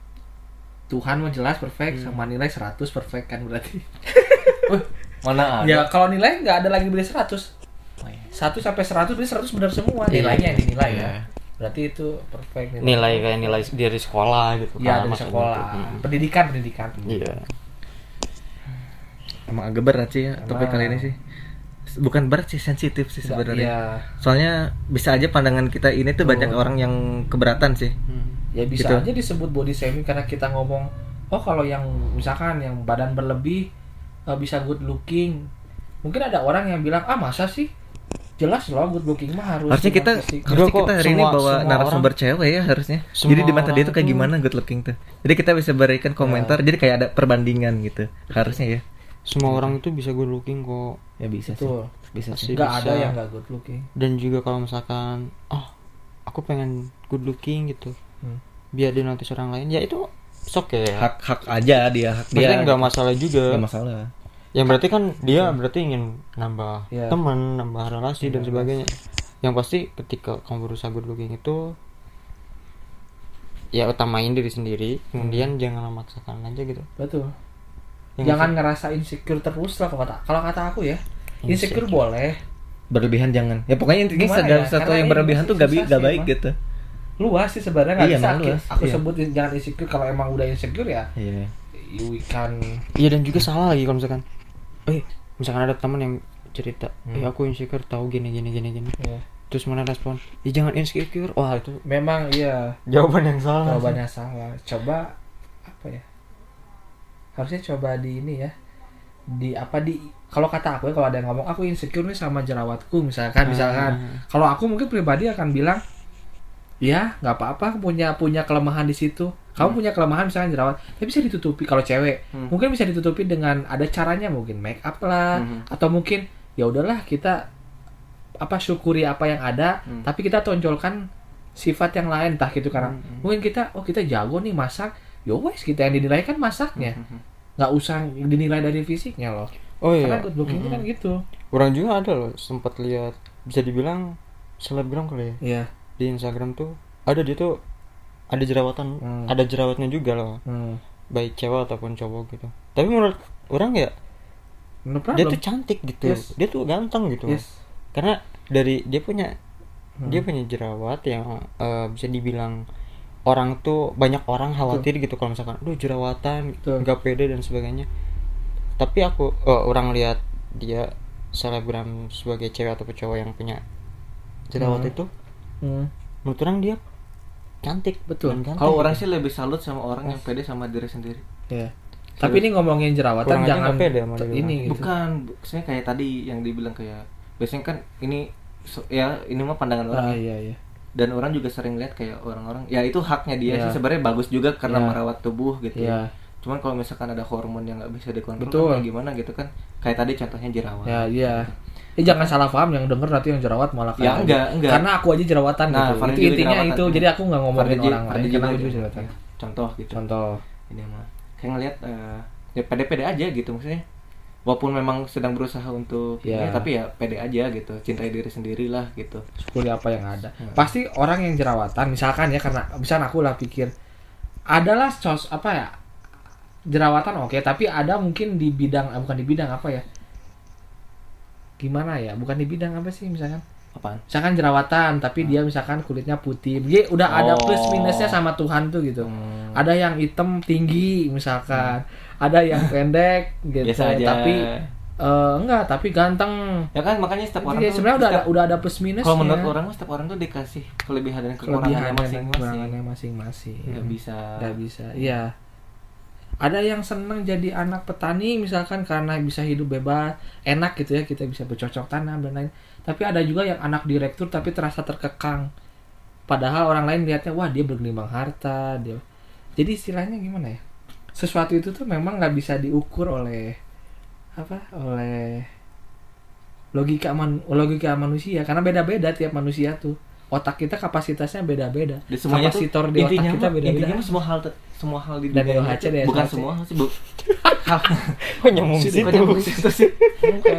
Speaker 2: Tuhan mah jelas perfect
Speaker 1: Hmm.
Speaker 2: sama nilai 100 perfect kan berarti
Speaker 3: Wih, mana ada?
Speaker 2: ya kalau nilai nggak ada lagi beli 100
Speaker 3: Oh, iya.
Speaker 2: 1 sampai 100 berarti 100 benar semua
Speaker 1: Iya.
Speaker 2: nilainya yang dinilai
Speaker 3: Iya.
Speaker 2: ya berarti itu perfect
Speaker 1: Nilai kayak nilai dari sekolah gitu
Speaker 2: ya
Speaker 1: kan,
Speaker 2: dari sekolah
Speaker 1: gitu. Mm.
Speaker 2: pendidikan pendidikan
Speaker 1: Iya.
Speaker 3: Emang agak berat sih ya topik kali ini sih. Bukan berat sih, sensitif sih sebenarnya.
Speaker 2: ya
Speaker 3: Soalnya bisa aja pandangan kita ini tuh
Speaker 2: Betul.
Speaker 3: banyak orang yang keberatan sih.
Speaker 1: Hmm.
Speaker 2: ya bisa
Speaker 3: Gitu.
Speaker 2: aja disebut body shaming karena kita ngomong oh kalau yang misalkan yang badan berlebih eh, bisa good looking mungkin ada orang yang bilang ah masa sih jelas loh good looking mah harus
Speaker 3: Harusnya kita
Speaker 2: fisik."
Speaker 3: harusnya kita hari ini
Speaker 1: semua-
Speaker 3: bawa
Speaker 1: semua
Speaker 3: narasumber cewek ya harusnya.
Speaker 1: Semua
Speaker 3: Jadi di mata dia tuh kayak gimana good looking tuh. Jadi kita bisa berikan komentar. Jadi kayak ada perbandingan gitu. Harusnya ya.
Speaker 1: Semua orang itu bisa good looking kok.
Speaker 3: Ya bisa
Speaker 2: Betul.
Speaker 3: sih. Bisa sih.
Speaker 2: nggak
Speaker 1: bisa.
Speaker 2: ada yang nggak good looking
Speaker 1: Dan juga kalau misalkan, oh aku pengen good looking gitu.
Speaker 2: Hmm.
Speaker 1: biar dinotis orang lain ya itu sok ya
Speaker 3: hak hak aja dia hak dia
Speaker 1: Maksudnya nggak masalah juga
Speaker 3: Nggak masalah
Speaker 1: yang berarti kan dia berarti ingin nambah
Speaker 2: Iya.
Speaker 1: teman nambah relasi dan sebagainya yang pasti ketika kamu berusaha good looking itu ya utamain diri sendiri kemudian jangan memaksakan aja gitu
Speaker 2: betul jangan ngerasa insecure terus lah kalau kata kalau kata aku ya. Insecure,
Speaker 1: Insecure.
Speaker 2: boleh.
Speaker 3: Berlebihan jangan. Ya pokoknya intinya segala
Speaker 2: ya?
Speaker 3: sesuatu yang berlebihan tuh gak, gak baik
Speaker 2: emang.
Speaker 3: gitu.
Speaker 2: Luas sih sebenarnya nggak
Speaker 3: Iya,
Speaker 2: bisa
Speaker 3: luas,
Speaker 2: aku
Speaker 3: iya.
Speaker 2: sebutin jangan insecure kalau emang udah insecure ya
Speaker 3: iya.
Speaker 2: you can
Speaker 1: iya dan juga salah lagi kalau misalkan eh. misalkan ada teman yang cerita eh
Speaker 2: Hmm.
Speaker 1: aku insecure tahu gini gini gini gini.
Speaker 2: Ya.
Speaker 1: terus mana respon? Ya jangan insecure. Wah itu
Speaker 2: memang iya.
Speaker 1: Jawaban yang salah.
Speaker 2: Jawabannya salah. Coba apa ya harusnya coba di ini ya di apa di kalau kata aku ya kalau ada yang ngomong aku insecure nih sama jerawatku misalkan misalkan
Speaker 1: Ah.
Speaker 2: kalau aku mungkin pribadi akan bilang ya nggak apa-apa punya punya kelemahan di situ kamu punya kelemahan misalkan jerawat tapi bisa ditutupi kalau cewek
Speaker 3: Hmm.
Speaker 2: mungkin bisa ditutupi dengan ada caranya mungkin make up lah
Speaker 3: Hmm.
Speaker 2: atau mungkin ya udahlah kita apa syukuri apa yang ada
Speaker 3: Hmm.
Speaker 2: tapi kita tonjolkan sifat yang lain entah gitu karena
Speaker 1: Hmm.
Speaker 2: mungkin kita oh kita jago nih masak ya wes kita yang dinilai kan masaknya.
Speaker 3: Hmm.
Speaker 2: nggak usah dinilai dari fisiknya loh.
Speaker 1: Oh iya.
Speaker 2: Karena good looking itu kan gitu.
Speaker 1: Orang juga ada loh sempat lihat bisa dibilang selebgram kali ya.
Speaker 2: Iya.
Speaker 1: Di Instagram tuh ada dia tuh ada jerawatan
Speaker 2: Hmm.
Speaker 1: ada jerawatnya juga loh.
Speaker 2: Hmm.
Speaker 1: baik cewek ataupun cowok gitu. Tapi menurut orang ya
Speaker 2: no
Speaker 1: dia tuh cantik gitu.
Speaker 2: Yes.
Speaker 1: dia tuh ganteng gitu.
Speaker 2: Yes.
Speaker 1: Karena dari dia punya
Speaker 2: Hmm.
Speaker 1: dia punya jerawat yang eh, bisa dibilang orang tuh banyak orang khawatir gitu kalau misalkan aduh jerawatan nggak pede dan sebagainya tapi aku eh, orang lihat dia selebgram sebagai cewek atau cowok yang punya jerawat
Speaker 2: Hmm.
Speaker 1: itu
Speaker 2: Hmm.
Speaker 1: menurut orang dia cantik
Speaker 2: Betul.
Speaker 3: kalau
Speaker 1: gitu.
Speaker 3: orang sih lebih salut sama orang yang pede sama diri sendiri
Speaker 2: Iya. Tapi ini ngomongin jerawatan
Speaker 1: Kurang
Speaker 2: jangan
Speaker 1: pede sama
Speaker 2: ini gitu.
Speaker 3: bukan biasanya kayak tadi yang dibilang kayak biasanya kan ini so- ya ini mah pandangan orang
Speaker 2: Ah,
Speaker 3: ya.
Speaker 2: iya iya.
Speaker 3: Dan orang juga sering lihat kayak orang-orang ya itu haknya dia
Speaker 2: Iya.
Speaker 3: sih sebenarnya bagus juga karena
Speaker 2: Iya.
Speaker 3: merawat tubuh gitu
Speaker 2: Iya.
Speaker 3: ya. cuman kalau misalkan ada hormon yang nggak bisa dikontrol
Speaker 2: Betul.
Speaker 3: kan gimana gitu kan kayak tadi contohnya jerawat
Speaker 2: Ya iya. Eh jangan salah paham yang denger nanti yang jerawat malah kayak
Speaker 3: Ya, enggak, enggak.
Speaker 2: Karena aku aja jerawatan
Speaker 3: Nah,
Speaker 2: gitu. Itu intinya
Speaker 3: jerawatan.
Speaker 2: itu. Jadi aku nggak ngomongin
Speaker 3: Fardi-
Speaker 2: orang lain karena aku juga jerawatan.
Speaker 3: ya, contoh gitu
Speaker 2: Contoh.
Speaker 3: ini mah kayak ngelihat eh, ya pede-pede aja gitu maksudnya walaupun memang sedang berusaha untuk
Speaker 2: Ya.
Speaker 3: ini, tapi ya pede aja gitu cintai diri sendiri lah gitu
Speaker 2: Syukuri apa yang ada.
Speaker 3: Hmm.
Speaker 2: Pasti orang yang jerawatan misalkan ya karena misalkan aku lah pikir adalah sos apa ya jerawatan oke tapi ada mungkin di bidang ah, bukan di bidang apa ya gimana ya bukan di bidang apa sih misalkan
Speaker 3: apaan
Speaker 2: misalkan jerawatan tapi dia misalkan kulitnya putih dia udah ada
Speaker 3: Oh.
Speaker 2: plus minusnya sama Tuhan tuh gitu
Speaker 3: Hmm.
Speaker 2: Ada yang hitam tinggi misalkan. Ada yang pendek gitu.
Speaker 3: Biasa aja.
Speaker 2: Tapi eh, enggak tapi ganteng.
Speaker 3: Ya kan makanya setiap orang tuh
Speaker 2: sebenarnya udah ada, udah ada plus minusnya.
Speaker 3: Kalau menurut orang setiap orang tuh dikasih kelebihan dan kekurangannya masing-masing.
Speaker 2: masing-masing.
Speaker 3: Nggak bisa.
Speaker 2: Nggak bisa iya. Ada yang seneng jadi anak petani misalkan karena bisa hidup bebas enak gitu ya kita bisa bercocok tanam dan lain. Tapi ada juga yang anak direktur tapi terasa terkekang. Padahal orang lain lihatnya wah dia bergelimang harta dia jadi istilahnya gimana ya? Sesuatu itu tuh memang nggak bisa diukur oleh apa? Oleh logika man logika manusia. Karena beda-beda tiap manusia tuh. Otak kita kapasitasnya beda-beda.
Speaker 3: Di semuanya tuh
Speaker 2: kapasitor di otak
Speaker 3: intinya
Speaker 2: kita beda-beda.
Speaker 3: Intinya semua hal semua hal di dunia itu- bukan semua hal sih bu. Hal
Speaker 1: nyambung situ
Speaker 3: sih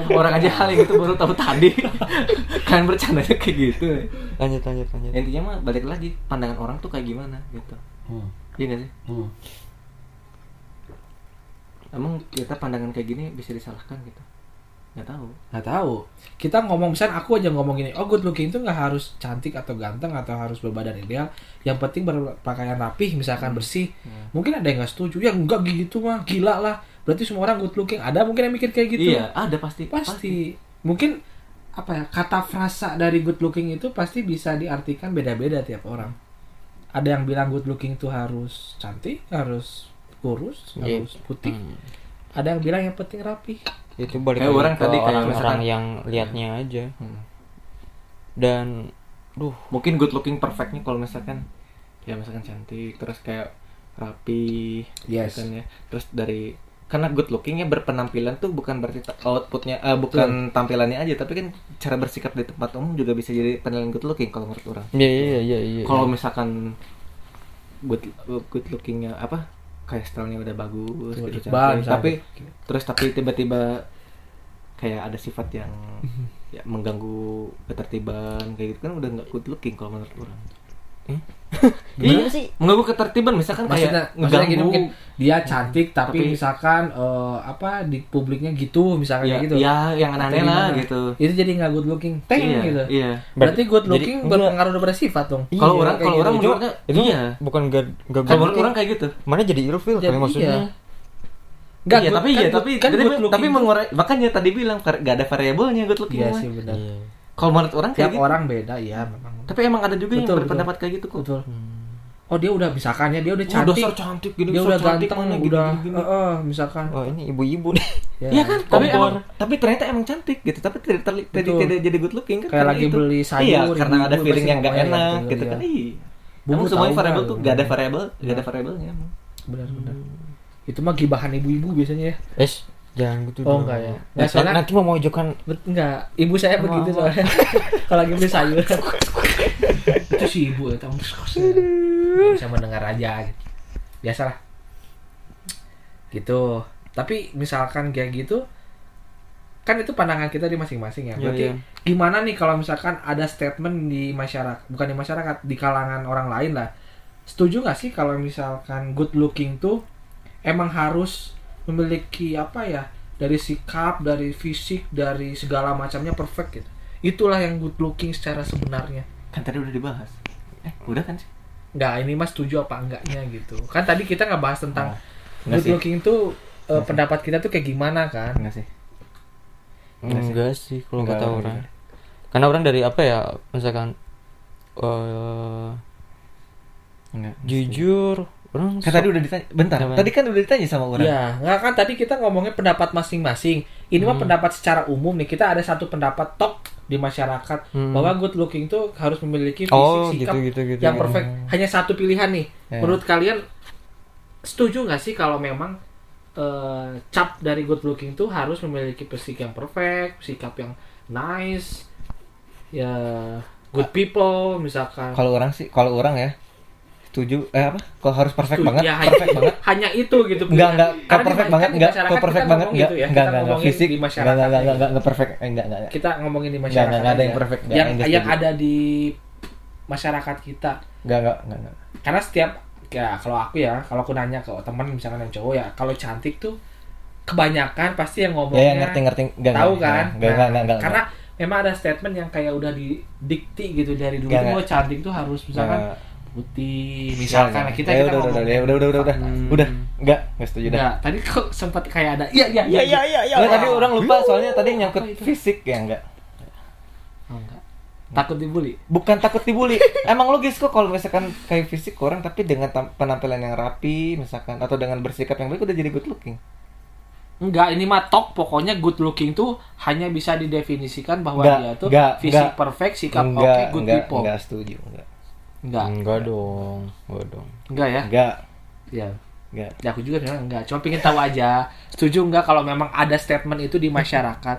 Speaker 3: orang aja hal yang itu baru tahu tadi. Kalian bercandanya kayak gitu.
Speaker 1: Lanjut lanjut lanjut.
Speaker 3: Intinya mah balik lagi pandangan orang tuh kayak gimana gitu.
Speaker 2: Hmm.
Speaker 3: Iya gak sih?
Speaker 2: Hmm.
Speaker 3: emang kita pandangan kayak gini bisa disalahkan gitu? Nggak tahu.
Speaker 2: Nggak tahu. Kita ngomong misalnya aku aja ngomong gini oh good looking itu nggak harus cantik atau ganteng atau harus berbadan ideal. Yang penting berpakaian rapih misalkan bersih.
Speaker 3: Hmm.
Speaker 2: mungkin ada yang nggak setuju. Ya enggak gitu mah gila lah. Berarti semua orang good looking. Ada mungkin yang mikir kayak gitu.
Speaker 3: Iya ada pasti.
Speaker 2: Pasti. Mungkin apa ya kata frasa dari good looking itu pasti bisa diartikan beda-beda tiap orang ada yang bilang good looking itu harus cantik harus kurus
Speaker 1: Iya.
Speaker 2: harus putih
Speaker 1: Hmm.
Speaker 2: ada yang bilang yang penting rapi
Speaker 1: itu balik
Speaker 3: Kayak
Speaker 1: lagi
Speaker 3: orang
Speaker 1: ke
Speaker 3: tadi kayak misalkan-
Speaker 1: yang liatnya aja
Speaker 3: Hmm.
Speaker 1: dan duh
Speaker 3: mungkin good looking perfectnya kalau misalkan ya misalkan cantik terus kayak rapi
Speaker 2: Yes.
Speaker 3: kan ya terus dari karena good lookingnya berpenampilan tuh bukan berarti outputnya eh, bukan tampilannya aja tapi kan cara bersikap di tempat umum juga bisa jadi penilaian good looking kalau menurut orang.
Speaker 1: Iya iya iya iya.
Speaker 3: Kalau misalkan good good lookingnya apa kayak stylenya udah bagus
Speaker 2: Tuh,
Speaker 3: gitu
Speaker 2: Iqbal
Speaker 3: tapi terus tapi tiba-tiba kayak ada sifat yang ya mengganggu ketertiban kayak gitu kan udah nggak good looking kalau menurut orang
Speaker 1: Gimana sih?
Speaker 3: mengganggu ketertiban. Misalkan
Speaker 2: maksudnya,
Speaker 3: kayak
Speaker 2: maksudnya gini mungkin dia cantik tapi,
Speaker 3: Tapi-
Speaker 2: misalkan eh, apa di publiknya gitu misalkan
Speaker 3: ya,
Speaker 2: kayak gitu.
Speaker 3: ya yang aneh-aneh lah gitu.
Speaker 2: Itu jadi nggak good looking. Teng
Speaker 3: iya,
Speaker 2: gitu.
Speaker 3: iya.
Speaker 2: Berarti good
Speaker 1: Jadi-
Speaker 2: looking
Speaker 1: enggak.
Speaker 2: berpengaruh pada sifat dong.
Speaker 3: Kalau
Speaker 1: Iya,
Speaker 3: orang- kalau
Speaker 1: gitu.
Speaker 3: orang
Speaker 1: Cuma
Speaker 3: menurutnya,
Speaker 1: itu
Speaker 3: iya.
Speaker 1: bukan gak gak
Speaker 3: kalau menurut orang kayak gitu.
Speaker 1: Mana jadi ilfil
Speaker 2: Jadi
Speaker 1: kali maksudnya?
Speaker 2: iya. Nggak,
Speaker 3: iya,
Speaker 2: good-
Speaker 3: tapi
Speaker 2: kan
Speaker 3: iya,
Speaker 2: good-
Speaker 3: tapi
Speaker 2: kan
Speaker 3: tapi,
Speaker 2: good
Speaker 3: tapi mengurai makanya tadi bilang gak ada variabelnya good looking
Speaker 2: iya sih benar.
Speaker 1: Iya.
Speaker 3: Kalau menurut orang kayak
Speaker 2: tiap
Speaker 3: gitu.
Speaker 2: orang beda ya memang
Speaker 3: Tapi emang ada juga
Speaker 2: Betul,
Speaker 3: yang
Speaker 2: betul.
Speaker 3: berpendapat kayak gitu kok.
Speaker 2: betul oh dia udah misalkan ya dia udah
Speaker 3: Oh,
Speaker 2: cantik
Speaker 3: dasar cantik gini,
Speaker 2: dia udah
Speaker 3: cantik
Speaker 2: ganteng
Speaker 3: mana, gini,
Speaker 2: udah
Speaker 3: gini, gini.
Speaker 2: eh, eh, misalkan
Speaker 1: oh ini ibu-ibu nih
Speaker 3: Iya kan? Tapi emang, tapi ternyata emang cantik gitu. Tapi tidak terli- tidak
Speaker 2: Betul.
Speaker 3: tidak jadi good looking kan?
Speaker 2: Kayak
Speaker 3: karena
Speaker 2: lagi
Speaker 3: itu.
Speaker 2: beli sayur,
Speaker 3: Iya, karena ada feeling yang gak enak
Speaker 2: gitu,
Speaker 3: gitu
Speaker 2: iya.
Speaker 3: kan. Iya. Emang semuanya variabel tuh gak ada variabel, gak
Speaker 2: Iya.
Speaker 3: ada variabelnya emang.
Speaker 2: benar benar itu mah gibahan ibu-ibu biasanya ya
Speaker 1: es jangan gitu
Speaker 2: Oh,
Speaker 1: dong.
Speaker 2: enggak ya.
Speaker 1: Nah,
Speaker 2: soalnya-
Speaker 1: nanti mau mojokan.
Speaker 2: Enggak. Ibu saya begitu soalnya. Kalau lagi beli sayur. Itu si ibu ya tahu Nggak bisa mendengar aja gitu. Biasalah. Gitu. Tapi misalkan kayak gitu kan itu pandangan kita di masing-masing ya.
Speaker 1: Iya,
Speaker 2: berarti
Speaker 1: iya.
Speaker 2: gimana nih kalau misalkan ada statement di masyarakat bukan di masyarakat di kalangan orang lain lah. Setuju nggak sih kalau misalkan good looking tuh emang harus memiliki apa ya dari sikap dari fisik dari segala macamnya perfect gitu itulah yang good looking secara sebenarnya
Speaker 3: Kan tadi udah dibahas. Eh, udah kan sih?
Speaker 2: nggak ini mas setuju apa enggaknya gitu kan tadi kita nggak bahas tentang
Speaker 3: Oh, enggak
Speaker 2: good
Speaker 3: sih.
Speaker 2: looking tuh eh, pendapat kita tuh kayak gimana kan
Speaker 3: Enggak sih. Enggak sih.
Speaker 1: enggak sih kalau
Speaker 3: Enggak,
Speaker 1: kata
Speaker 3: enggak.
Speaker 1: orang karena orang dari apa ya misalkan eh
Speaker 3: Enggak.
Speaker 1: jujur orang
Speaker 3: Kan tadi udah ditanya. Bentar,
Speaker 1: Apa?
Speaker 3: tadi kan udah ditanya sama orang.
Speaker 2: Ya, nggak kan tadi kita ngomongnya pendapat masing-masing. Ini mah pendapat secara umum nih. Kita ada satu pendapat top di masyarakat
Speaker 1: Hmm.
Speaker 2: bahwa good looking tuh harus memiliki fisik
Speaker 1: Oh,
Speaker 2: sikap
Speaker 1: gitu, gitu, gitu.
Speaker 2: yang perfect. Hanya satu pilihan nih.
Speaker 3: Ya.
Speaker 2: Menurut kalian setuju nggak sih kalau memang eh, cap dari good looking tuh harus memiliki fisik yang perfect, sikap yang nice, ya good people misalkan.
Speaker 3: Kalau orang sih, kalau orang ya setuju eh apa? Kalau harus perfect banget,
Speaker 2: Ya, hanya,
Speaker 3: perfect banget.
Speaker 2: hanya itu gitu.
Speaker 3: Enggak, enggak,
Speaker 2: di-
Speaker 3: perfect banget, enggak,
Speaker 2: masyarakat
Speaker 3: kalau perfect banget,
Speaker 2: ngomong
Speaker 3: enggak,
Speaker 2: gitu ya.
Speaker 3: enggak, enggak, enggak, fisik, enggak, enggak, enggak,
Speaker 2: ya.
Speaker 3: enggak, enggak perfect, eh, enggak, enggak,
Speaker 2: kita ngomongin di masyarakat
Speaker 3: enggak, enggak ada yang perfect,
Speaker 2: yang yang ada di masyarakat kita
Speaker 3: enggak, enggak, enggak, enggak.
Speaker 2: karena setiap ya kalau aku ya kalau aku nanya ke teman misalkan yang cowok ya kalau cantik tuh kebanyakan pasti yang
Speaker 3: Ya,
Speaker 2: ngomongnya
Speaker 3: ya ngerti, ngerti, enggak,
Speaker 2: tahu kan
Speaker 3: enggak, enggak,
Speaker 2: Nah,
Speaker 3: enggak, enggak,
Speaker 2: karena memang ada statement yang kayak udah didikti gitu dari dulu tuh
Speaker 3: enggak.
Speaker 2: oh, cantik tuh harus misalkan
Speaker 3: Enggak.
Speaker 2: Putih misalkan
Speaker 3: Enggak,
Speaker 2: kita
Speaker 3: ya,
Speaker 2: kita
Speaker 3: udah, udah,
Speaker 2: ngomong
Speaker 3: udah, ya, udah, udah, udah, udah,
Speaker 1: Hmm.
Speaker 3: udah, enggak, enggak setuju dah.
Speaker 2: Enggak, tadi kok sempat kayak ada iya iya iya,
Speaker 1: iya
Speaker 3: Enggak, tadi orang lupa soalnya tadi nyangkut fisik ya enggak.
Speaker 2: Oh, enggak. takut dibully
Speaker 3: Bukan takut dibully. Emang logis kok kalau misalkan kayak fisik orang tapi dengan penampilan yang rapi misalkan atau dengan bersikap yang baik udah jadi good looking.
Speaker 2: Enggak, ini mah top pokoknya good looking tuh hanya bisa didefinisikan bahwa
Speaker 3: Enggak,
Speaker 2: dia tuh
Speaker 3: enggak,
Speaker 2: fisik
Speaker 3: enggak.
Speaker 2: perfect, sikap oke,
Speaker 3: enggak,
Speaker 2: good
Speaker 3: enggak,
Speaker 2: people.
Speaker 3: enggak setuju, enggak.
Speaker 2: Enggak.
Speaker 1: enggak dong enggak dong
Speaker 2: Enggak ya?
Speaker 3: Enggak,
Speaker 2: Ya.
Speaker 3: enggak.
Speaker 2: Ya aku juga bilang enggak, cuma pengen tahu aja. Setuju enggak kalau memang ada statement itu di masyarakat?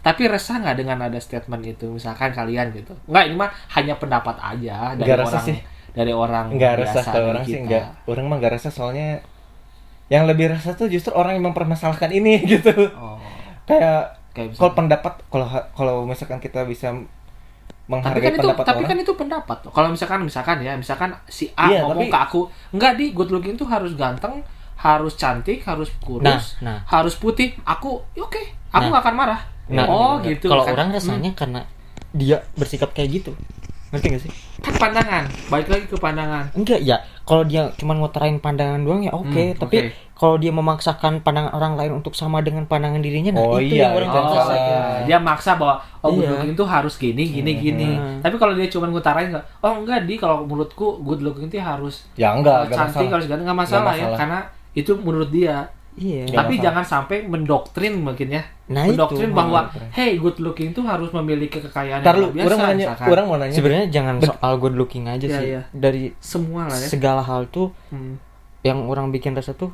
Speaker 2: Tapi resah nggak dengan ada statement itu? Misalkan kalian gitu. Enggak, ini mah hanya pendapat aja dari
Speaker 3: Enggak resah
Speaker 2: orang
Speaker 3: sih.
Speaker 2: dari orang
Speaker 3: Enggak
Speaker 2: biasa
Speaker 3: resah kalau orang sih
Speaker 2: kita.
Speaker 3: enggak. Orang mah enggak resah soalnya yang lebih resah tuh justru orang yang mempermasalahkan ini gitu.
Speaker 2: Oh.
Speaker 3: Kayak
Speaker 2: Kayak
Speaker 3: kalau pendapat kalau kalau misalkan kita bisa
Speaker 2: tapi
Speaker 3: menghargai
Speaker 2: kan itu
Speaker 3: pendapat
Speaker 2: tapi
Speaker 3: orang
Speaker 2: kan itu pendapat tuh. Kalau misalkan misalkan ya, misalkan si A
Speaker 3: Iya,
Speaker 2: ngomong
Speaker 3: tapi-
Speaker 2: ke aku, enggak di good looking tuh harus ganteng, harus cantik, harus kurus,
Speaker 1: Nah, nah.
Speaker 2: harus putih. Aku, ya oke, aku
Speaker 1: Nah.
Speaker 2: nggak akan marah.
Speaker 1: Nah,
Speaker 2: oh gitu.
Speaker 1: kalau
Speaker 2: kan.
Speaker 1: orang rasanya karena dia bersikap kayak gitu ngerti gak sih
Speaker 2: Hmm, kan pandangan, balik lagi ke pandangan.
Speaker 1: enggak ya kalau dia cuma ngutarain pandangan doang ya oke
Speaker 2: Hmm,
Speaker 1: tapi
Speaker 2: oke.
Speaker 1: kalau dia memaksakan pandangan orang lain untuk sama dengan pandangan dirinya nah
Speaker 3: Oh
Speaker 1: itu
Speaker 3: iya,
Speaker 1: yang orang
Speaker 3: itu salah.
Speaker 2: iya. dia maksa bahwa oh good
Speaker 1: Iya.
Speaker 2: looking tuh harus gini gini gini.
Speaker 1: Hmm.
Speaker 2: Tapi kalau dia cuma ngutarain oh enggak di kalau menurutku good looking tuh harus
Speaker 3: ya enggak, enggak
Speaker 2: cantik
Speaker 3: masalah.
Speaker 2: harus ganteng nggak masalah,
Speaker 3: Nggak
Speaker 2: ya
Speaker 3: masalah.
Speaker 2: karena itu menurut dia.
Speaker 1: Iya
Speaker 2: Tapi jangan sampai mendoktrin mungkin ya.
Speaker 1: Nah,
Speaker 2: mendoktrin
Speaker 1: itu.
Speaker 2: bahwa
Speaker 3: Mendoktrin.
Speaker 2: hey good looking tuh harus memiliki kekayaan
Speaker 3: Ntar
Speaker 2: yang biasa.
Speaker 3: orang mau nanya, orang mau nanya.
Speaker 1: sebenarnya jangan
Speaker 3: Bet-
Speaker 1: soal good looking aja
Speaker 2: Iya,
Speaker 1: sih
Speaker 2: iya.
Speaker 1: dari
Speaker 2: semua lah ya.
Speaker 1: segala hal tuh
Speaker 2: Hmm.
Speaker 1: yang orang bikin rasa tuh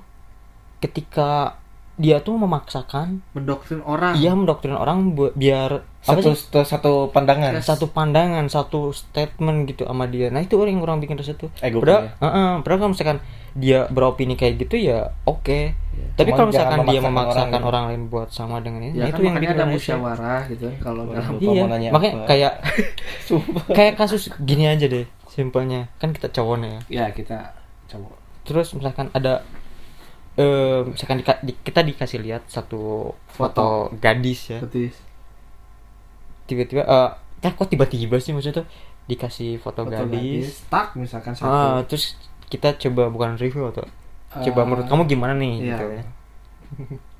Speaker 1: ketika dia tuh memaksakan
Speaker 2: mendoktrin orang
Speaker 1: iya mendoktrin orang buat biar
Speaker 3: satu satu, satu pandangan
Speaker 1: satu pandangan satu statement gitu sama dia nah itu orang yang orang bikin resah tuh
Speaker 3: Ego
Speaker 1: padahal
Speaker 3: kan
Speaker 1: Heeh, padahal kalau misalkan dia beropini kayak gitu ya oke. Tapi
Speaker 3: Cuman
Speaker 1: kalau
Speaker 3: jangan
Speaker 1: misalkan dia
Speaker 3: memaksakan orang
Speaker 1: orang, lain buat sama dengan ini
Speaker 2: ya
Speaker 1: nah
Speaker 2: kan
Speaker 1: itu yang bikin
Speaker 2: ada musyawarah gitu kan kalau dalam
Speaker 1: iya.
Speaker 3: mau nanya
Speaker 1: makanya
Speaker 3: apa.
Speaker 1: kayak kayak kasus gini aja deh simpelnya. Kan kita cowoknya ya.
Speaker 2: Ya kita coba
Speaker 1: terus misalkan ada eh misalkan dika- di- kita dikasih lihat satu foto, gadis ya.
Speaker 2: Betis
Speaker 1: tiba-tiba eh eh, kok tiba-tiba sih maksudnya tuh? Dikasih foto,
Speaker 2: foto
Speaker 1: gadis,
Speaker 2: gadis tak misalkan satu.
Speaker 1: Ah, terus kita coba bukan review atau coba
Speaker 2: Eh,
Speaker 1: menurut kamu gimana nih
Speaker 2: iya.
Speaker 1: gitu ya?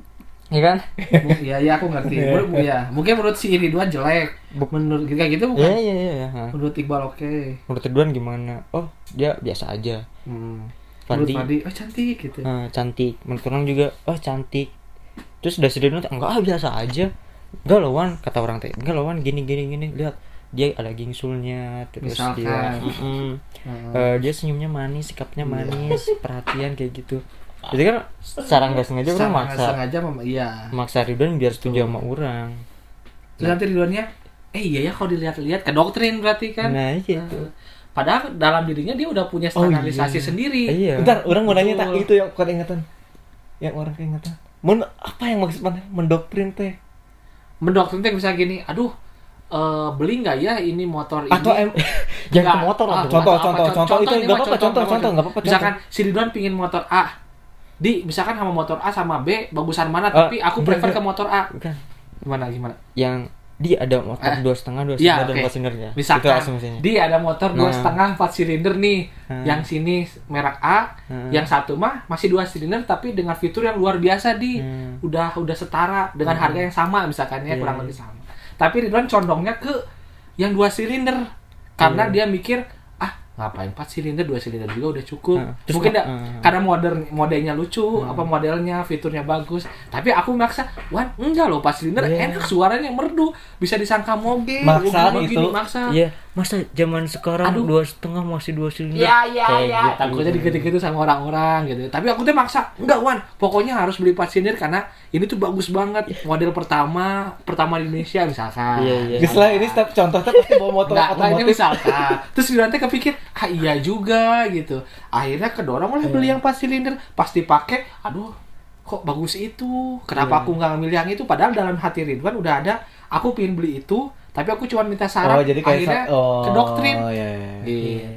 Speaker 1: Iya kan?
Speaker 2: Bu- ya ya aku ngerti. Menurut- bu- ya mungkin menurut si ini dua jelek. Menurut kayak gitu
Speaker 1: iya
Speaker 2: bukan?
Speaker 1: Iya iya iya. Ha.
Speaker 2: menurut Iqbal oke.
Speaker 1: Menurut Ridwan gimana? Oh dia biasa aja.
Speaker 2: Hmm.
Speaker 1: Fandi
Speaker 2: menurut Fandi oh cantik gitu.
Speaker 1: Eh, cantik. Menurut orang juga oh cantik. Terus udah sedih enggak ah biasa aja. Enggak loh Wan kata orang teh enggak loh Wan gini gini gini lihat dia ada gingsulnya terus
Speaker 2: Misalkan.
Speaker 1: dia mm-mm.
Speaker 2: Hmm.
Speaker 1: Eh, dia senyumnya manis sikapnya manis perhatian kayak gitu jadi kan secara nggak sengaja orang maksa
Speaker 2: sengaja mem- iya
Speaker 1: maksa Ridwan biar setuju sama orang
Speaker 2: terus nanti Ridwannya eh iya ya kalau dilihat-lihat ke doktrin berarti kan
Speaker 1: nah iya itu
Speaker 2: padahal dalam dirinya dia udah punya
Speaker 1: Oh,
Speaker 2: standarisasi
Speaker 1: iya.
Speaker 2: sendiri
Speaker 1: iya
Speaker 3: Bentar, orang mau nanya tak itu yang bukan ingatan. Yang orang keingatan. Men apa yang maksud mana? Mendoktrin teh?
Speaker 2: mendoktrin teh bisa gini aduh eh, beli nggak ya ini motor ini?
Speaker 3: Atau em
Speaker 1: jangan ke motor lah.
Speaker 2: Ah.
Speaker 3: Contoh,
Speaker 2: apa,
Speaker 3: contoh, contoh, itu nggak apa-apa, contoh, contoh, nggak apa-apa,
Speaker 2: misalkan si Ridwan pingin motor A. Di misalkan sama motor A sama B bagusan mana?
Speaker 1: Ah,
Speaker 2: tapi aku prefer ke motor A.
Speaker 1: Bukan.
Speaker 2: Gimana gimana?
Speaker 1: Yang dia ada motor
Speaker 2: Eh.
Speaker 1: dua setengah dua
Speaker 2: Iya,
Speaker 1: silinder dan
Speaker 2: oke.
Speaker 1: empat silinder ya itu
Speaker 2: misalkan
Speaker 1: asumsinya
Speaker 2: dia ada motor dua
Speaker 1: Nah.
Speaker 2: setengah empat silinder nih.
Speaker 1: Hmm.
Speaker 2: yang sini merek A
Speaker 1: Hmm.
Speaker 2: yang satu mah masih dua silinder tapi dengan fitur yang luar biasa di.
Speaker 1: Hmm.
Speaker 2: udah udah setara dengan harga yang sama misalkan ya
Speaker 1: Iya,
Speaker 2: kurang
Speaker 1: iya.
Speaker 2: lebih sama tapi Ridwan condongnya ke yang dua silinder karena
Speaker 1: Iya.
Speaker 2: dia mikir ah ngapain empat silinder dua silinder juga udah cukup
Speaker 1: Hmm. Terus
Speaker 2: mungkin dah,
Speaker 1: hmm.
Speaker 2: karena modern modelnya lucu apa modelnya fiturnya bagus tapi aku maksa wan enggak loh empat silinder
Speaker 1: Iya.
Speaker 2: enak suaranya merdu bisa disangka moge
Speaker 3: Maksa
Speaker 2: gini,
Speaker 3: itu.
Speaker 2: maksa
Speaker 1: iya masa zaman sekarang
Speaker 2: Aduh.
Speaker 1: dua setengah masih dua silinder
Speaker 2: Ya ya
Speaker 1: Kayak
Speaker 2: ya.
Speaker 1: gitu.
Speaker 2: Takutnya dikit-dikit sama orang-orang gitu. Tapi aku tuh maksa, enggak Wan. Pokoknya harus beli empat silinder karena ini tuh bagus banget. Model pertama, pertama di Indonesia misalkan.
Speaker 1: Iya, iya.
Speaker 3: Geus lah ini step contoh teh pasti bawa motor
Speaker 2: enggak ini misalkan. Terus nanti kepikir, ah iya juga gitu. Akhirnya kedorong oleh beli yang empat silinder. Pasti pakai, aduh kok bagus itu. Kenapa aku nggak milih yang itu? Padahal dalam hati Ridwan udah ada, aku pengen beli itu, tapi aku cuma minta saran.
Speaker 3: Oh, jadi kayak
Speaker 2: akhirnya
Speaker 3: sa- oh,
Speaker 2: ke doktrin.
Speaker 3: Oh iya iya. iya.
Speaker 2: Iya.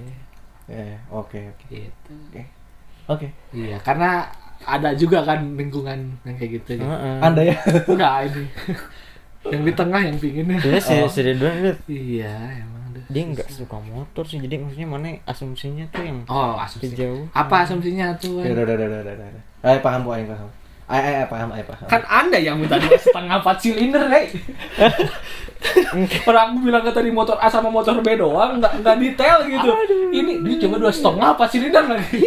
Speaker 3: Iya, oke oke.
Speaker 2: Gitu.
Speaker 3: Oke.
Speaker 2: Iya, karena ada juga kan lingkungan yang kayak gitu. gitu.
Speaker 1: Heeh.
Speaker 3: Anda ya.
Speaker 2: Enggak ini. yang di tengah yang pingin.
Speaker 1: Sebenarnya si,
Speaker 3: Oh.
Speaker 1: si Ridwan
Speaker 2: iya, emang deh.
Speaker 1: dia nggak suka motor sih jadi maksudnya mana asumsinya tuh yang
Speaker 2: Oh, asumsi.
Speaker 1: Kejauhan.
Speaker 2: Apa asumsinya tuh?
Speaker 3: Ya udah udah udah udah udah. Ayo paham Bu, ayo paham. Ayo ayo ayo, paham, ayo paham.
Speaker 2: Kan Anda yang minta dua setengah empat silinder, hei. Orang aku bilang ke tadi motor A sama motor B doang, nggak nggak detail gitu. Ini dia coba dua setengah empat silinder lagi.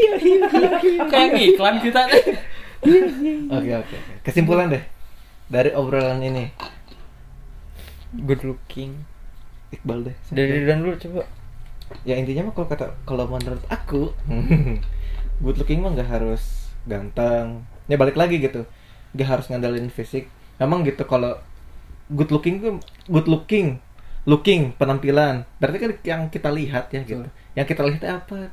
Speaker 2: Kayak iklan kita deh.
Speaker 3: Oke oke. oke. Kesimpulan deh dari obrolan ini.
Speaker 1: good looking
Speaker 3: Iqbal deh.
Speaker 1: dari Ridwan dulu coba
Speaker 3: ya intinya mah kalau kata kalau menurut aku good looking mah nggak harus ganteng ya balik lagi gitu. Nggak harus ngandalin fisik. Emang gitu kalau good looking tuh good looking looking penampilan. Berarti kan yang kita lihat ya gitu. Yang kita lihat apa?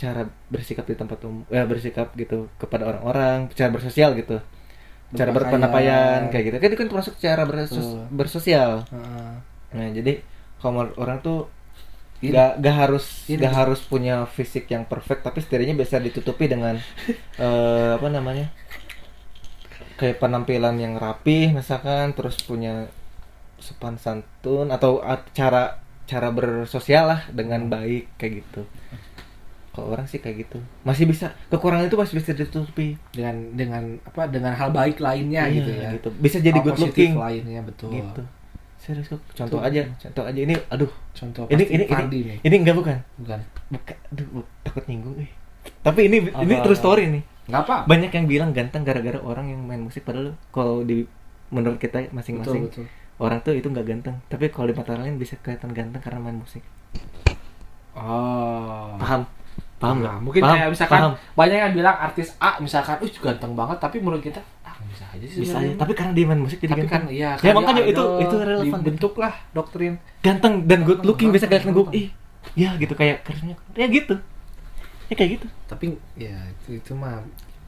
Speaker 3: Cara bersikap di tempat umum ya bersikap gitu kepada orang-orang cara bersosial gitu. Cara berpenampilan kayak gitu. Kan itu kan termasuk cara bersos- bersosial.
Speaker 2: Heeh.
Speaker 3: Nah, jadi kalau orang tuh. Gak, gak harus
Speaker 2: Ini.
Speaker 3: gak harus punya fisik yang perfect tapi setidaknya bisa ditutupi dengan eh, apa namanya kayak penampilan yang rapi misalkan terus punya sopan santun atau cara cara bersosial lah dengan baik kayak gitu kalau orang sih kayak gitu masih bisa kekurangan itu masih bisa ditutupi
Speaker 2: dengan dengan apa dengan hal baik lainnya
Speaker 3: Iya,
Speaker 2: gitu ya.
Speaker 3: gitu. bisa jadi good looking
Speaker 2: lainnya betul.
Speaker 3: gitu serius kok contoh
Speaker 2: Betul.
Speaker 3: aja contoh aja ini aduh
Speaker 2: Contoh
Speaker 3: ini ini
Speaker 2: Fandi
Speaker 3: ini
Speaker 2: nih.
Speaker 3: ini enggak bukan
Speaker 2: Bukan.
Speaker 3: Buka, aduh, takut nyinggung eh. Tapi ini ini
Speaker 1: Apa?
Speaker 3: true story nih.
Speaker 2: Enggak apa.
Speaker 3: Banyak yang bilang ganteng gara-gara orang yang main musik padahal kalau di menurut kita
Speaker 2: Betul,
Speaker 3: masing-masing
Speaker 2: betul.
Speaker 3: orang tuh itu nggak ganteng. Tapi kalau di mata lain bisa kelihatan ganteng karena main musik.
Speaker 2: Oh.
Speaker 3: Paham? Paham nggak?
Speaker 2: Nah, mungkin
Speaker 3: Paham?
Speaker 2: kayak misalkan
Speaker 3: Paham?
Speaker 2: banyak yang bilang artis A misalkan, "Uh, ganteng banget," tapi menurut kita bisa aja sih
Speaker 3: bisa aja tapi karena dia main musik jadi
Speaker 2: tapi kan
Speaker 3: ganteng.
Speaker 2: iya
Speaker 3: Ya, makanya itu- itu relevan.
Speaker 2: bentuk lah doktrin.
Speaker 3: Ganteng dan good looking bisa kelihatan gue ih ya gitu kayak kerennya. Ya gitu. Ya kayak gitu.
Speaker 2: Tapi ya itu itu mah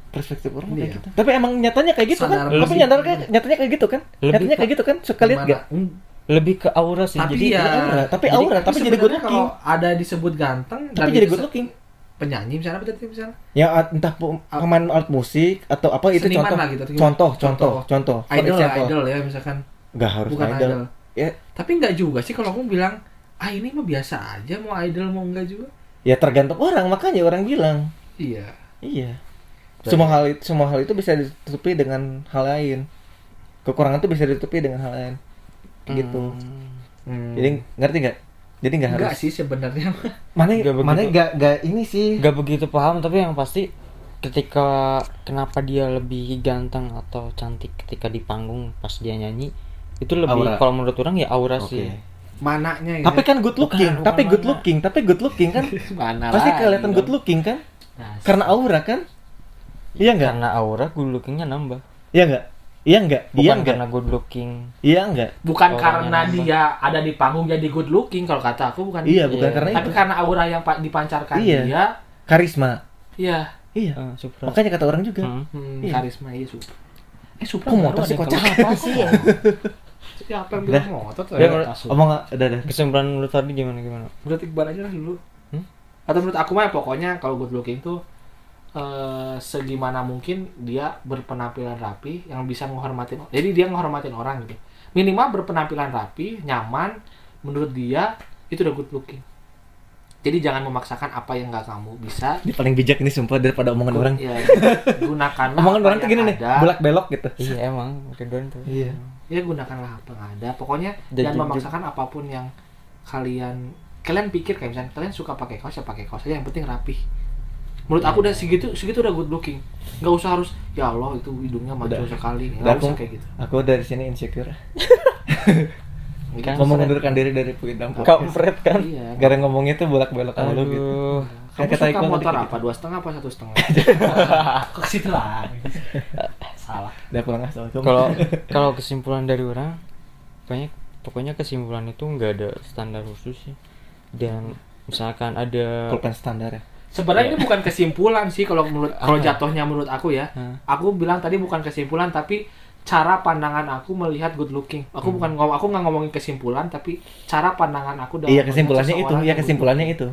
Speaker 3: perspektif orang
Speaker 2: Iya.
Speaker 3: kayak gitu. Tapi emang nyatanya kayak gitu
Speaker 2: Sadar
Speaker 3: kan tapi nyatanya nyatanya kayak gitu kan?
Speaker 1: Lebih
Speaker 3: nyatanya kayak gitu kan? Suka lihat gak
Speaker 2: Hmm,
Speaker 1: lebih ke aura sih
Speaker 2: tapi
Speaker 1: jadi
Speaker 2: ya
Speaker 3: aura, tapi aura, tapi jadi good looking.
Speaker 2: kalau ada disebut ganteng
Speaker 3: tapi jadi good looking
Speaker 2: penyanyi misalnya berarti misalnya?
Speaker 3: Ya entah pe- pemain alat musik atau apa itu
Speaker 2: Seniman
Speaker 3: contoh.
Speaker 2: lah gitu,
Speaker 3: contoh contoh contoh. For
Speaker 2: idol lah idol ya misalkan.
Speaker 3: Nggak harus
Speaker 2: bukan
Speaker 3: idol.
Speaker 2: idol.
Speaker 3: ya.
Speaker 2: Tapi nggak juga sih kalau aku bilang ah ini mah biasa aja mau idol mau enggak juga.
Speaker 3: Ya tergantung orang makanya orang bilang.
Speaker 2: Iya.
Speaker 3: Iya. Semua hal itu semua hal itu bisa ditutupi dengan hal lain. Kekurangan itu bisa ditutupi dengan hal lain. Gitu.
Speaker 2: Hmm.
Speaker 3: jadi ngerti nggak jadi nggak
Speaker 2: enggak
Speaker 3: harus
Speaker 2: sih sebenarnya
Speaker 3: mana
Speaker 1: Nggak begitu.
Speaker 3: mana nggak nggak ini sih
Speaker 1: nggak begitu paham tapi yang pasti ketika kenapa dia lebih ganteng atau cantik ketika di panggung pas dia nyanyi itu lebih
Speaker 3: Aura.
Speaker 1: kalau menurut orang ya aura
Speaker 3: Oke.
Speaker 1: sih
Speaker 2: mananya
Speaker 3: tapi kan good looking
Speaker 1: Bukan,
Speaker 3: tapi
Speaker 1: bukan
Speaker 3: good
Speaker 1: mana.
Speaker 3: looking tapi good looking kan
Speaker 2: mana
Speaker 3: pasti kelihatan
Speaker 2: dong.
Speaker 3: good looking kan
Speaker 2: Nah,
Speaker 3: karena aura kan iya nggak
Speaker 1: karena aura good lookingnya nambah
Speaker 3: iya nggak iya nggak?
Speaker 1: Bukan
Speaker 3: iya nggak?
Speaker 1: karena good looking
Speaker 3: iya nggak?
Speaker 2: Bukan karena dia ada di panggung jadi good looking kalau kata aku bukan.
Speaker 3: Iya bukan
Speaker 1: Iya.
Speaker 3: karena
Speaker 2: tapi
Speaker 3: itu.
Speaker 2: karena aura yang pak dipancarkan
Speaker 3: Iya.
Speaker 2: dia.
Speaker 3: Karisma.
Speaker 2: Iya.
Speaker 3: Iya.
Speaker 1: Supra.
Speaker 3: makanya kata orang juga.
Speaker 1: Hmm.
Speaker 2: hmm,
Speaker 3: Iya.
Speaker 2: karisma iya Supra eh Supra
Speaker 3: Kok motor sih kocak?
Speaker 2: kenapa sih ya? Siapa yang bilang motor tuh? Ya,
Speaker 3: omong udah udah.
Speaker 1: Kesimpulan menurut tadi gimana gimana?
Speaker 2: Berarti Iqbal aja lah dulu.
Speaker 1: Hmm?
Speaker 2: atau menurut aku mah pokoknya kalau good looking tuh eh, segimana mungkin dia berpenampilan rapi yang bisa menghormatin jadi dia menghormatin orang gitu. Minimal berpenampilan rapi nyaman menurut dia itu udah good looking. Jadi jangan memaksakan apa yang nggak kamu bisa.
Speaker 3: Ini paling bijak ini sumpah daripada omongan orang.
Speaker 2: Ya, gunakanlah
Speaker 3: omongan
Speaker 2: apa
Speaker 3: orang tuh gini nih
Speaker 2: ada.
Speaker 3: belak belok gitu.
Speaker 1: Iya emang Ridwan tuh.
Speaker 3: Iya.
Speaker 2: Ya gunakanlah apa yang ada. Pokoknya
Speaker 1: Dan
Speaker 2: jangan memaksakan apa pun yang kalian kalian pikir kayak misalnya kalian suka pakai kaos ya pakai kaos aja yang penting rapih menurut aku udah segitu segitu udah good looking. Nggak usah harus ya Allah itu hidungnya maju
Speaker 3: Udah.
Speaker 2: sekali. Nggak
Speaker 3: aku
Speaker 2: usah kayak gitu.
Speaker 3: Aku dari sini insecure.
Speaker 2: Gitu.
Speaker 1: Kan
Speaker 3: mau mengundurkan diri dari Puidam
Speaker 1: kampret kan?
Speaker 2: Iya
Speaker 3: gara ngomongnya tuh bolak belok mulu gitu.
Speaker 2: Kamu
Speaker 3: kata
Speaker 2: suka motor apa? dua setengah apa satu setengah? Kok situ lah. Salah.
Speaker 3: Udah pulang assalamualaikum
Speaker 1: kalau kalau kesimpulan dari orang pokoknya pokoknya kesimpulan itu nggak ada standar khusus sih. Dan misalkan ada
Speaker 3: standar ya
Speaker 2: sebenarnya ini bukan kesimpulan sih kalau menurut kalau jatuhnya menurut aku ya.
Speaker 1: Hah?
Speaker 2: aku bilang tadi bukan kesimpulan tapi cara pandangan aku melihat good looking. Aku bukan ngomong aku nggak ngomongin kesimpulan tapi cara pandangan aku dalam
Speaker 3: iya kesimpulannya itu.
Speaker 2: seseorang
Speaker 3: ya
Speaker 2: yang good
Speaker 3: kesimpulannya itu.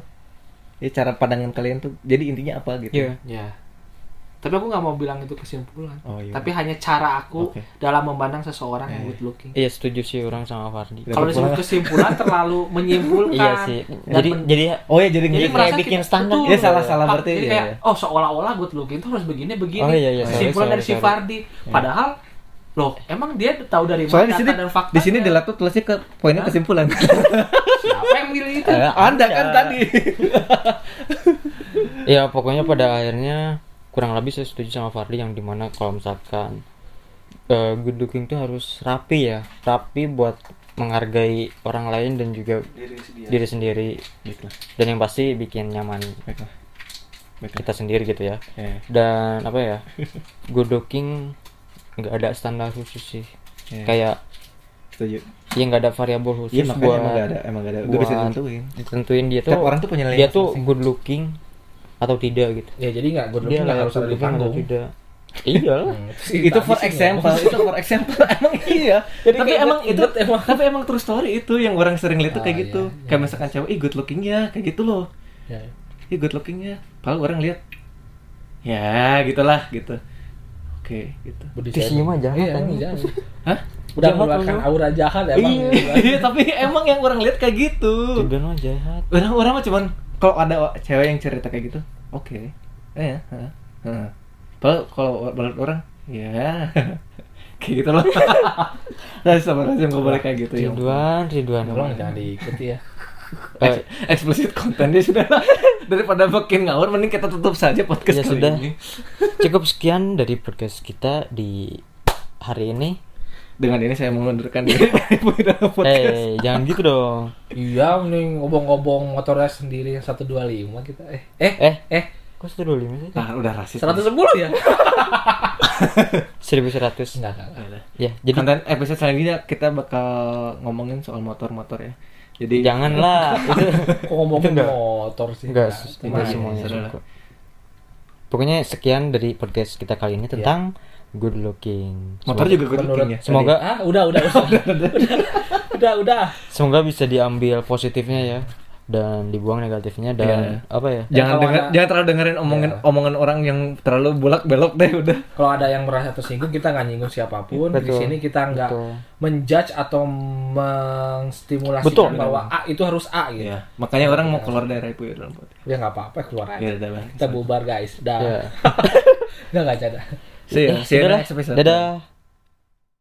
Speaker 3: Ya cara pandangan kalian tuh jadi intinya apa gitu?
Speaker 1: Iya.
Speaker 2: ya tapi aku nggak mau bilang itu kesimpulan.
Speaker 3: Oh, iya.
Speaker 2: tapi hanya cara aku
Speaker 3: Oke.
Speaker 2: dalam memandang seseorang yang
Speaker 3: Eh.
Speaker 2: good looking.
Speaker 1: Iya setuju sih orang sama Fardi.
Speaker 2: Kalau disebut kesimpulan terlalu menyimpulkan
Speaker 1: iya sih.
Speaker 2: dan
Speaker 1: jadi
Speaker 2: men-
Speaker 1: jadi
Speaker 3: oh ya jadi,
Speaker 2: jadi
Speaker 3: jadi
Speaker 1: kayak bikin standar
Speaker 2: betul.
Speaker 3: Iya, salah-salah
Speaker 2: Pak,
Speaker 3: berarti,
Speaker 2: jadi
Speaker 3: iya,
Speaker 2: kayak
Speaker 3: iya.
Speaker 2: oh seolah-olah good looking tuh harus begini begini.
Speaker 1: Oh, iya, iya,
Speaker 2: kesimpulan
Speaker 1: sorry,
Speaker 2: dari si
Speaker 1: sorry.
Speaker 2: Fardi. Padahal loh emang dia tahu dari mana
Speaker 3: soalnya di sini
Speaker 2: data dan fakta
Speaker 3: di sini di laptop tulisnya ke poinnya kesimpulan.
Speaker 2: Siapa yang milih itu?
Speaker 1: Eh,
Speaker 3: anda kan tadi.
Speaker 1: Ya pokoknya pada akhirnya kurang lebih saya setuju sama Fardi yang di mana kalau misalkan eh, good looking itu harus rapi ya. Rapi buat menghargai orang lain dan juga diri sendiri.
Speaker 3: baiklah.
Speaker 1: Dan yang pasti bikin nyaman
Speaker 3: baiklah. Baiklah.
Speaker 1: kita sendiri gitu ya.
Speaker 3: Eh,
Speaker 1: dan apa ya good looking nggak ada standar khusus sih.
Speaker 3: Eh,
Speaker 1: kayak
Speaker 3: setuju.
Speaker 1: ya nggak ada variabel khusus
Speaker 3: iya makanya
Speaker 1: buat
Speaker 3: emang gak ada emang gak ada.
Speaker 1: Buat-
Speaker 3: ditentuin
Speaker 1: ditentuin dia tuh
Speaker 3: orang tuh punya
Speaker 1: dia tuh good looking atau tidak gitu.
Speaker 2: Ya jadi nggak good
Speaker 1: dia
Speaker 2: looking nggak harus ada di
Speaker 1: good looking atau
Speaker 2: panggung
Speaker 1: tidak. Iya lah
Speaker 2: Hmm,
Speaker 3: itu for
Speaker 2: sih
Speaker 3: example itu for example. Emang iya.
Speaker 2: Jadi
Speaker 3: tapi emang itu
Speaker 2: inget emang.
Speaker 3: tapi emang true story itu yang orang sering lihat tuh
Speaker 2: Ah,
Speaker 3: kayak
Speaker 2: iya,
Speaker 3: gitu.
Speaker 2: iya.
Speaker 3: kayak misalkan cewek ih good looking ya kayak gitu loh.
Speaker 2: Ya,
Speaker 3: ih good looking ya. Padahal orang lihat ya gitulah gitu. Oke gitu.
Speaker 2: Body
Speaker 1: Di sini
Speaker 2: shaming.
Speaker 1: mah jahat,
Speaker 2: Iya, emang jahat.
Speaker 3: hah?
Speaker 2: Udah mengeluarkan
Speaker 1: lu.
Speaker 2: aura jahat emang.
Speaker 3: Iya, iya, tapi emang yang orang lihat kayak gitu.
Speaker 1: Juga mah jahat.
Speaker 3: Orang orang mah cuman kalau ada cewek yang cerita kayak gitu oke. Eh ya heeh, heeh. padahal kalau menurut orang ya kayak gitu loh. Nah, sama aja nggak boleh kayak gitu ya
Speaker 1: Ridwan Ridwan
Speaker 2: Tolong jangan diikuti ya.
Speaker 1: Eh,
Speaker 3: Eks- eksplisit kontennya sudah lah. daripada makin ngawur mending kita tutup saja podcast
Speaker 1: ya
Speaker 3: kali
Speaker 1: sudah.
Speaker 3: ini.
Speaker 1: Cukup sekian dari podcast kita di hari ini
Speaker 3: dengan ini saya mengundurkan diri dari Puira podcast
Speaker 1: eh jangan gitu dong
Speaker 2: iya mending ngobong-ngobong motornya sendiri yang 125 kita eh eh
Speaker 1: eh
Speaker 2: eh
Speaker 1: Kok 125 sih?
Speaker 3: Ah, udah rasis.
Speaker 2: 110 ya?
Speaker 1: 1100.
Speaker 2: Enggak, enggak, enggak.
Speaker 1: Ya, jadi
Speaker 3: Konten episode selanjutnya kita bakal ngomongin soal motor-motor ya. Jadi
Speaker 1: janganlah itu
Speaker 2: Kok ngomongin
Speaker 1: Itu enggak.
Speaker 2: motor sih?
Speaker 1: enggak
Speaker 2: Enggak,
Speaker 1: semuanya. Pokoknya sekian dari podcast kita kali ini tentang good looking.
Speaker 3: motor
Speaker 1: Semoga-
Speaker 3: juga good
Speaker 2: Menurut-
Speaker 3: looking ya.
Speaker 1: Semoga
Speaker 2: Ah, udah, udah, udah. udah, udah.
Speaker 1: semoga bisa diambil positifnya ya dan dibuang negatifnya dan apa ya?
Speaker 3: Jangan
Speaker 2: kalau
Speaker 3: denger,
Speaker 2: ada-
Speaker 3: jangan terlalu dengerin omongan
Speaker 2: Ya.
Speaker 3: omongan orang yang terlalu bolak belok deh udah.
Speaker 2: Kalau ada yang merasa tersinggung, kita nggak nyinggung siapa pun. Di
Speaker 1: Betul.
Speaker 2: sini kita nggak menjudge atau mengstimulasikan
Speaker 1: Betul.
Speaker 2: bahwa A itu harus A gitu.
Speaker 3: Ya, makanya orang mau keluar dari itu ya dalam.
Speaker 2: Ya nggak apa-apa, keluar aja.
Speaker 3: Ya udah bang.
Speaker 2: Kita bubar guys. Dah.
Speaker 1: Ya.
Speaker 2: Nggak nggak ada.
Speaker 3: See you,
Speaker 1: Ya,
Speaker 3: see you
Speaker 1: sudahlah.
Speaker 3: next episode.
Speaker 1: Dadah.